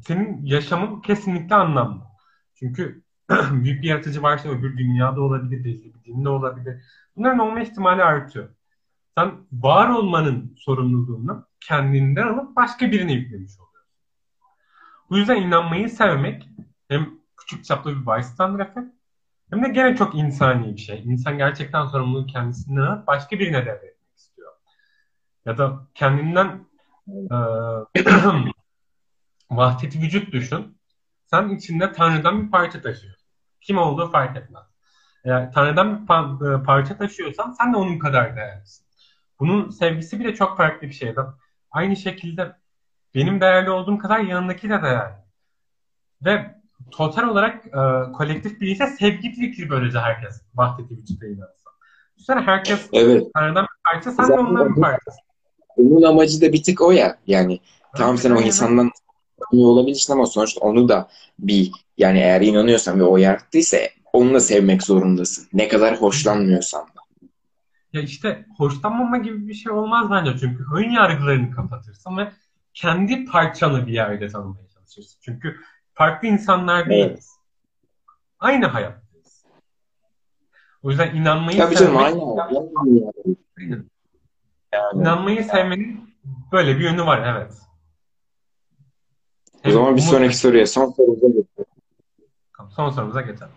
senin yaşamın kesinlikle anlamlı. Çünkü büyük bir yaratıcı varsa öbür dünyada olabilir, belli bir dinde olabilir. Bunların olma ihtimali artıyor. Sen var olmanın sorumluluğunu kendinden alıp başka birine yüklemiş oluyorsun. Bu yüzden inanmayı sevmek hem küçük çaplı bir bystander efekt hem de gene çok insani bir şey. İnsan gerçekten sorumluluğu kendisinden alıp başka birine devretmek istiyor. Ya da kendinden e, vahdeti vücut düşün. Sen içinde Tanrı'dan bir parça taşıyorsun. Kim olduğu fark etmez. Eğer Tanrı'dan bir pa- parça taşıyorsan sen de onun kadar değerlisin. Bunun sevgisi bile çok farklı bir şey. Aynı şekilde benim değerli olduğum kadar yanındaki de değerli. Ve total olarak e, kolektif bilinçte sevgi fikri böylece herkes vahdeti vücutta inansa. Düşünsene herkes Evet. Tanrı'dan bir parça, sen de Zaten ondan bir parçasın. Onun amacı da bir tık o ya. Yani tamam sen o insandan tanıyor olabilirsin ama sonuçta onu da bir yani eğer inanıyorsan ve o yarattıysa onu da sevmek zorundasın. Ne kadar hoşlanmıyorsan da. Ya işte hoşlanmama gibi bir şey olmaz bence çünkü ön yargılarını kapatırsın ve kendi parçanı bir yerde tanımaya çalışırsın. Çünkü farklı insanlar değiliz. Aynı hayattayız. O yüzden inanmayı Tabii canım sevmek, aynı. aynı. Yani, inanmayı sevmenin böyle bir yönü var evet. o zaman bir sonraki soruya son sorumuza geçiyorum. Son sorumuza geçelim.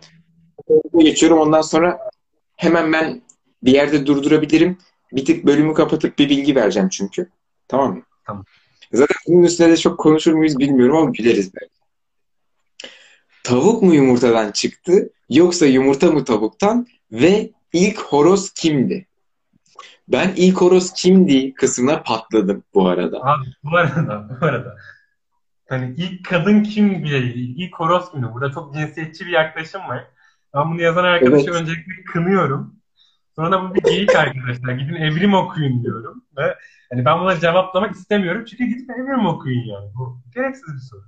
geçiyorum. Ondan sonra hemen ben bir yerde durdurabilirim. Bir tık bölümü kapatıp bir bilgi vereceğim çünkü. Tamam mı? Tamam. Zaten bunun üstüne de çok konuşur muyuz bilmiyorum ama güleriz belki. Tavuk mu yumurtadan çıktı yoksa yumurta mı tavuktan ve ilk horoz kimdi? Ben ilk horoz kimdi kısmına patladım bu arada. Abi bu arada, bu arada. Hani ilk kadın kim değil, ilk horoz günü. Burada çok cinsiyetçi bir yaklaşım var. Ben bunu yazan arkadaşı Evet. öncelikle kınıyorum. Sonra bu bir geyik arkadaşlar. Gidin evrim okuyun diyorum. Ve hani ben buna cevaplamak istemiyorum. Çünkü gidip evrim okuyun yani. Bu gereksiz bir soru.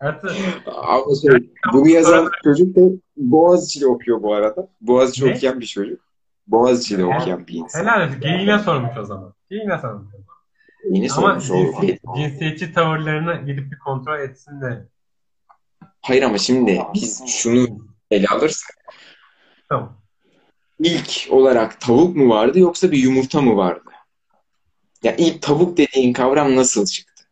Artı Ama şey, bunu yazan çocuk da Boğaziçi'de okuyor bu arada. Boğaziçi Ne? okuyan bir çocuk. Boğaziçi'de Helal. okuyan bir insan. helal olsun. Geyiğine sormuş o zaman. Geyiğine sormuş. Yine Ama sormuş o. cinsi, cinsiyetçi tavırlarını gidip bir kontrol etsin de. Hayır ama şimdi biz şunu ele alırsak Tamam. İlk olarak tavuk mu vardı yoksa bir yumurta mı vardı? Ya ilk tavuk dediğin kavram nasıl çıktı?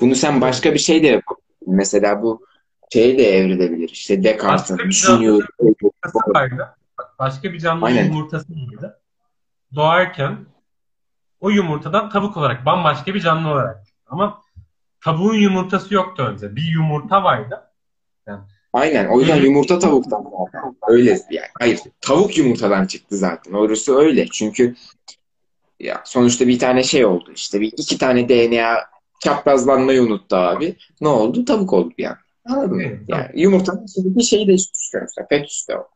Bunu sen başka bir şey de yapabilirsin. Mesela bu şey de evrilebilir. İşte vardı. Bak, başka bir canlının Aynen. yumurtası vardı. Doğarken o yumurtadan tavuk olarak bambaşka bir canlı olarak. Ama tavuğun yumurtası yoktu önce. Bir yumurta vardı. Aynen. O yüzden yumurta tavuktan. Öyle yani. Hayır. Tavuk yumurtadan çıktı zaten. Orası öyle. Çünkü ya sonuçta bir tane şey oldu. İşte bir iki tane DNA çaprazlanmayı unuttu abi. Ne oldu? Tavuk oldu yani. Anladın mı? Yani yumurtanın içindeki şeyi de çıkarmışlar. Fetüs de o.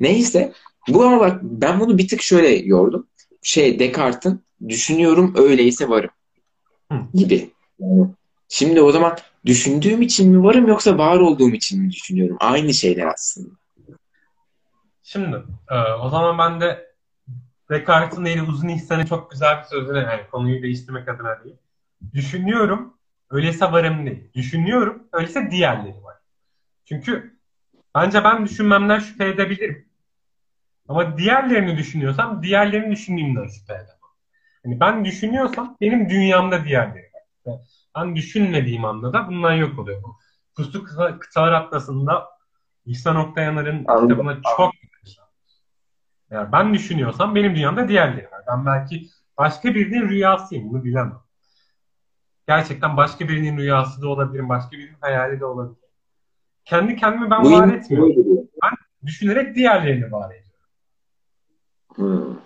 Neyse. Bu ama bak ben bunu bir tık şöyle yordum. Şey Descartes'in düşünüyorum öyleyse varım gibi. Yani şimdi o zaman düşündüğüm için mi varım yoksa var olduğum için mi düşünüyorum? Aynı şeyler aslında. Şimdi e, o zaman ben de Descartes'in neydi uzun ihsanı çok güzel bir sözüne yani konuyu değiştirmek adına değil. Düşünüyorum öyleyse varım değil. Düşünüyorum öyleyse diğerleri var. Çünkü bence ben düşünmemden şüphe edebilirim. Ama diğerlerini düşünüyorsam diğerlerini düşündüğümden şüphe edemem. Yani ben düşünüyorsam benim dünyamda diğerleri var. Yani ben düşünmediğim anda da bundan yok oluyor. Kıta- Kıtalar Atlası'nda İhsan Oktayanar'ın kitabına çok Yani ben düşünüyorsam benim dünyamda diğerleri var. Ben belki başka birinin rüyasıyım. Bunu bilemem. Gerçekten başka birinin rüyası da olabilirim. Başka birinin hayali de olabilir. Kendi kendimi ben var etmiyorum. Düşünerek diğerlerini var ediyorum. Hmm.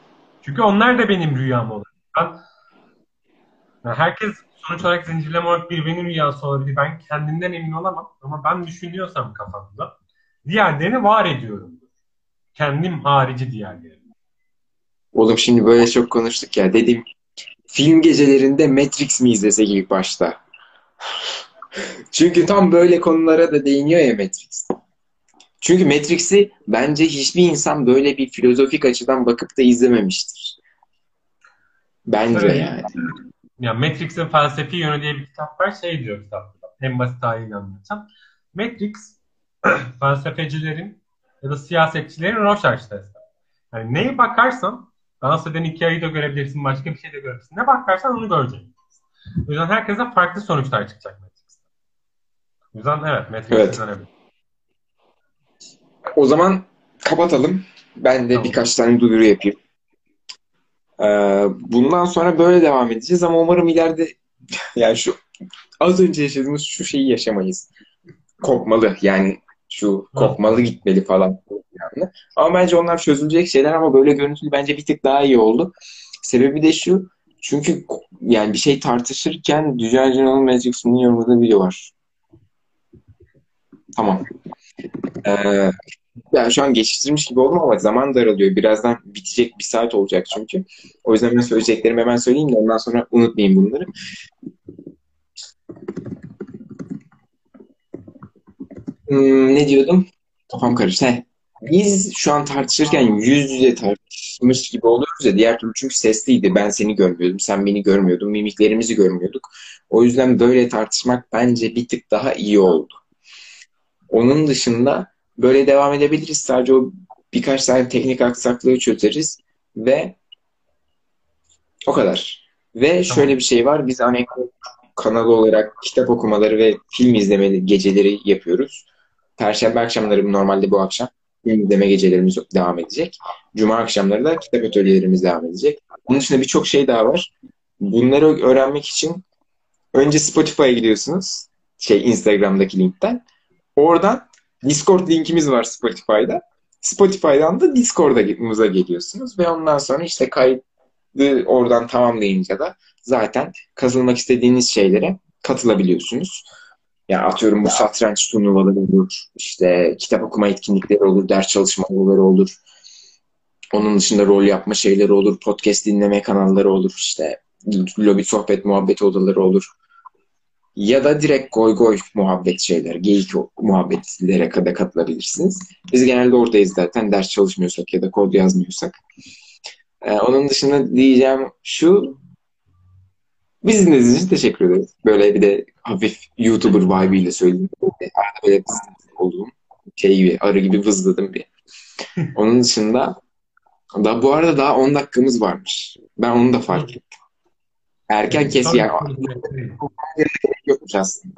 Çünkü onlar da benim rüyam olur. Ben, yani herkes sonuç olarak zincirleme olarak birbirinin rüyası olabilir. Ben kendimden emin olamam. Ama ben düşünüyorsam kafamda diğerlerini var ediyorum. Kendim harici diğerlerini. Oğlum şimdi böyle çok konuştuk ya. Dedim film gecelerinde Matrix mi izlesek ilk başta? Çünkü tam böyle konulara da değiniyor ya Matrix. Çünkü Matrix'i bence hiçbir insan böyle bir filozofik açıdan bakıp da izlememiştir. Bence Evet. yani. Ya Matrix'in felsefi yönü diye bir kitap var. Şey diyor kitapta. En basit haliyle anlatsam. Matrix felsefecilerin ya da siyasetçilerin Rorschach testi. Yani neye bakarsan eden hikayeyi de görebilirsin, başka bir şey de görebilirsin. Ne bakarsan onu göreceksin. O yüzden herkese farklı sonuçlar çıkacak Matrix'te. O yüzden evet Matrix Evet. O zaman kapatalım. Ben de Tamam. birkaç tane duyuru yapayım. Ee, bundan sonra böyle devam edeceğiz ama umarım ileride yani şu az önce yaşadığımız şu şeyi yaşamayız. Kopmalı yani şu kopmalı gitmeli falan. Yani. Ama bence onlar çözülecek şeyler ama böyle görüntülü bence bir tık daha iyi oldu. Sebebi de şu çünkü yani bir şey tartışırken Dünya General Magic'in yorumladığı video var. Tamam. Ee, yani şu an geçiştirmiş gibi oldum ama zaman daralıyor. Birazdan bitecek bir saat olacak çünkü. O yüzden ben söyleyeceklerimi hemen söyleyeyim de ondan sonra unutmayayım bunları. Hmm, ne diyordum? Kafam karıştı. Heh. Biz şu an tartışırken yüz yüze tartışmış gibi oluyoruz ya. Diğer türlü çünkü sesliydi. Ben seni görmüyordum. Sen beni görmüyordun. Mimiklerimizi görmüyorduk. O yüzden böyle tartışmak bence bir tık daha iyi oldu. Onun dışında böyle devam edebiliriz. Sadece o birkaç tane teknik aksaklığı çözeriz ve o kadar. Ve şöyle bir şey var. Biz Anekdot kanalı olarak kitap okumaları ve film izlemeli geceleri yapıyoruz. Perşembe akşamları normalde bu akşam film izleme gecelerimiz devam edecek. Cuma akşamları da kitap atölyelerimiz devam edecek. Bunun dışında birçok şey daha var. Bunları öğrenmek için önce Spotify'a gidiyorsunuz. Şey Instagram'daki linkten. Oradan Discord linkimiz var Spotify'da. Spotify'dan da Discord'a geliyorsunuz ve ondan sonra işte kaydı oradan tamamlayınca da zaten katılmak istediğiniz şeylere katılabiliyorsunuz. Yani atıyorum bu satranç turnuvaları olur, işte kitap okuma etkinlikleri olur, ders çalışmaları olur. Onun dışında rol yapma şeyleri olur, podcast dinleme kanalları olur, işte lobi sohbet muhabbeti odaları olur. Ya da direkt goy goy muhabbet şeyler, geyik muhabbetlere kadar katılabilirsiniz. Biz genelde oradayız zaten ders çalışmıyorsak ya da kod yazmıyorsak. Ee, onun dışında diyeceğim şu, biz dinlediğiniz için teşekkür ederiz. Böyle bir de hafif YouTuber vibe ile söyleyeyim. Arada böyle olduğum şey gibi, arı gibi vızladım bir. Onun dışında da bu arada daha 10 dakikamız varmış. Ben onu da fark ettim. Erken kes yani yokmuş aslında.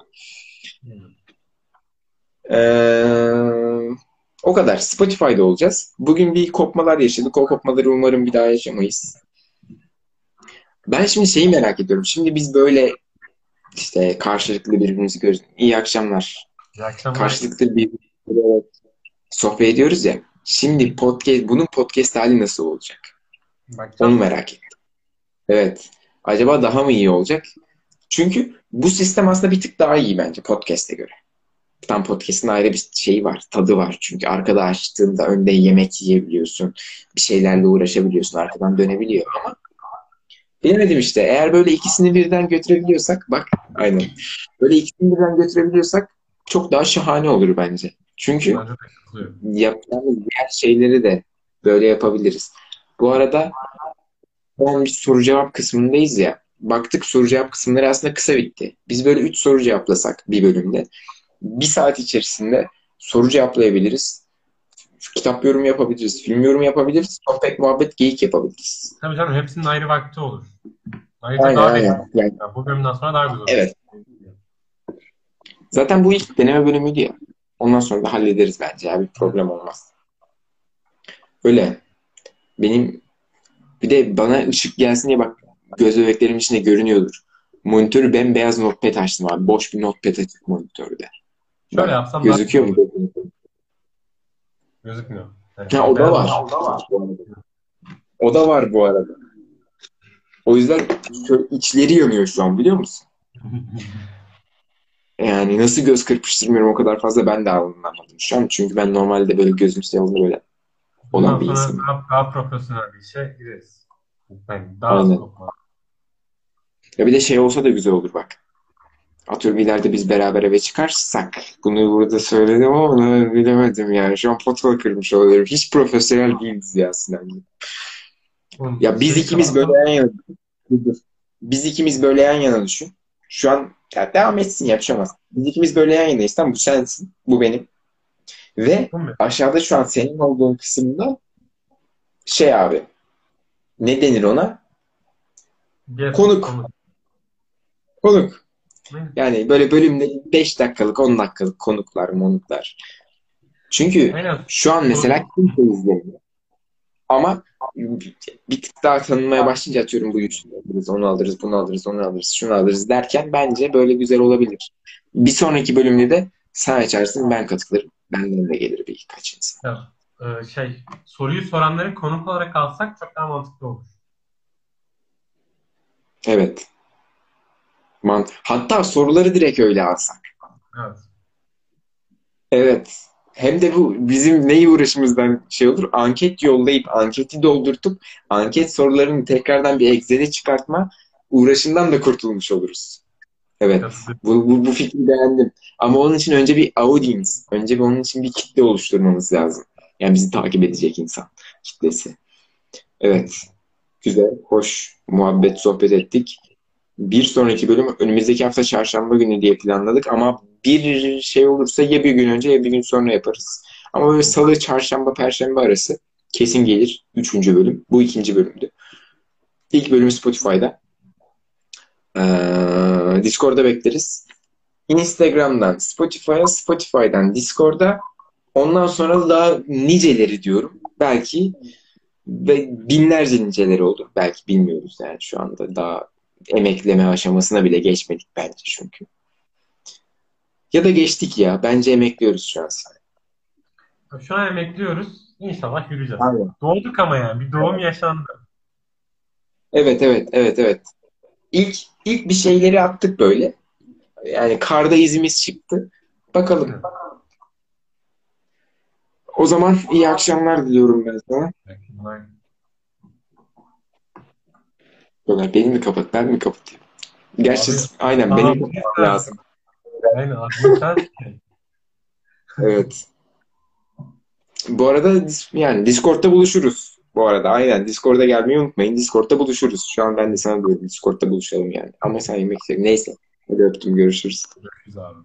Ee, o kadar. Spotify'da olacağız. Bugün bir kopmalar yaşadık. O kopmaları umarım bir daha yaşamayız. Ben şimdi şeyi merak ediyorum. Şimdi biz böyle işte karşılıklı birbirimizi görüyoruz. İyi akşamlar. İyi akşamlar. Karşılıklı bir sohbet ediyoruz ya. Şimdi podcast, bunun podcast hali nasıl olacak? Bakacağım. Onu merak ettim. Evet. Acaba daha mı iyi olacak? Çünkü bu sistem aslında bir tık daha iyi bence podcast'e göre. Tam podcast'in ayrı bir şeyi var, tadı var. Çünkü arkada açtığında önde yemek yiyebiliyorsun. Bir şeylerle uğraşabiliyorsun. Arkadan dönebiliyor ama bilemedim işte. Eğer böyle ikisini birden götürebiliyorsak bak aynen. Böyle ikisini birden götürebiliyorsak çok daha şahane olur bence. Çünkü yapacağımız diğer şeyleri de böyle yapabiliriz. Bu arada son bir soru cevap kısmındayız ya. Baktık soru cevap kısımları aslında kısa bitti. Biz böyle 3 soru cevaplasak bir bölümde bir saat içerisinde soru cevaplayabiliriz. Kitap yorum yapabiliriz, film yorum yapabiliriz, sohbet, muhabbet, geyik yapabiliriz. Tabii canım hepsinin ayrı vakti olur. Ayrıca Aynen daha aynen. Yani, Yani bu bölümden sonra daha güzel olur. evet. Zaten bu ilk deneme bölümüydü ya. Ondan sonra da hallederiz bence ya. Bir problem olmaz. Öyle. Benim bir de bana ışık gelsin diye bak göz bebeklerimin içinde görünüyordur. Monitörü bembeyaz notepad açtım abi. Boş bir notepad açık monitörde. Şöyle yapsam Gözüküyor daha- mu? Gözükmüyor. Yani Ha, o da beyaz- var. O da var bu arada. O yüzden şöyle içleri yanıyor şu an biliyor musun? Yani nasıl göz kırpıştırmıyorum o kadar fazla ben de anlamadım şu an. Çünkü ben normalde böyle gözüm siyahlı böyle olan bir insanım. daha, daha profesyonel bir işe gireriz. Yani daha Aynen. Ya bir de şey olsa da güzel olur bak. Atıyorum ileride biz beraber eve çıkarsak bunu burada söyledim ama onu bilemedim yani. Şu an potla kırmış olabilirim. Hiç profesyonel değiliz ya Sinan. Oğlum, Ya biz ikimiz böyle yan yana Biz ikimiz böyle yan yana düşün. Şu an ya devam etsin yapışamaz. Biz ikimiz böyle yan yanayız. Tamam bu sensin. Bu benim. Ve aşağıda şu an senin olduğun kısımda şey abi ne denir ona? Konuk. Konuk. Yani böyle bölümde 5 dakikalık 10 dakikalık konuklar monuklar. Çünkü Aynen. şu an mesela kimse izlemiyor. Ama bir tık daha tanınmaya başlayınca atıyorum bu yüzünü alırız, onu alırız, bunu alırız, onu alırız, şunu alırız derken bence böyle güzel olabilir. Bir sonraki bölümde de sen açarsın ben katılırım. Benden de gelir bir birkaç insan. Ya, e, şey soruyu soranları konuk olarak alsak çok daha mantıklı olur. Evet. Man Hatta soruları direkt öyle alsak. Evet. Evet. Hem de bu bizim neyi uğraşımızdan şey olur? Anket yollayıp anketi doldurtup anket sorularını tekrardan bir Excel'e çıkartma uğraşından da kurtulmuş oluruz. Evet. Bu, bu, bu fikri beğendim. Ama onun için önce bir audience, önce bir onun için bir kitle oluşturmamız lazım. Yani bizi takip edecek insan kitlesi. Evet. Güzel, hoş muhabbet, sohbet ettik. Bir sonraki bölüm önümüzdeki hafta çarşamba günü diye planladık ama bir şey olursa ya bir gün önce ya bir gün sonra yaparız. Ama böyle salı, çarşamba, perşembe arası kesin gelir. Üçüncü bölüm. Bu ikinci bölümdü. İlk bölümü Spotify'da. Ee, Discord'da bekleriz. Instagram'dan Spotify'a, Spotify'dan Discord'a ondan sonra daha niceleri diyorum. Belki ve binlerce niceleri olur. Belki bilmiyoruz yani şu anda daha emekleme aşamasına bile geçmedik bence çünkü. Ya da geçtik ya. Bence emekliyoruz şu an. Şu an emekliyoruz. İnşallah yürüyeceğiz. Aynen. Doğduk ama yani. Bir doğum yaşandı. Evet evet evet evet. İlk ilk bir şeyleri attık böyle. Yani karda izimiz çıktı. Bakalım. O zaman iyi akşamlar diliyorum ben sana. Böyle beni mi kapat, ben mi kapatayım? Gerçi Abi, aynen tamam, benim kapatmam lazım. Aynen. Evet. Bu arada yani Discord'da buluşuruz. Bu arada aynen Discord'a gelmeyi unutmayın. Discord'da buluşuruz. Şu an ben de sana diyorum Discord'da buluşalım yani. Ama sen yemek istiyorum. Neyse. Hadi öptüm. Görüşürüz. Görüşürüz abi.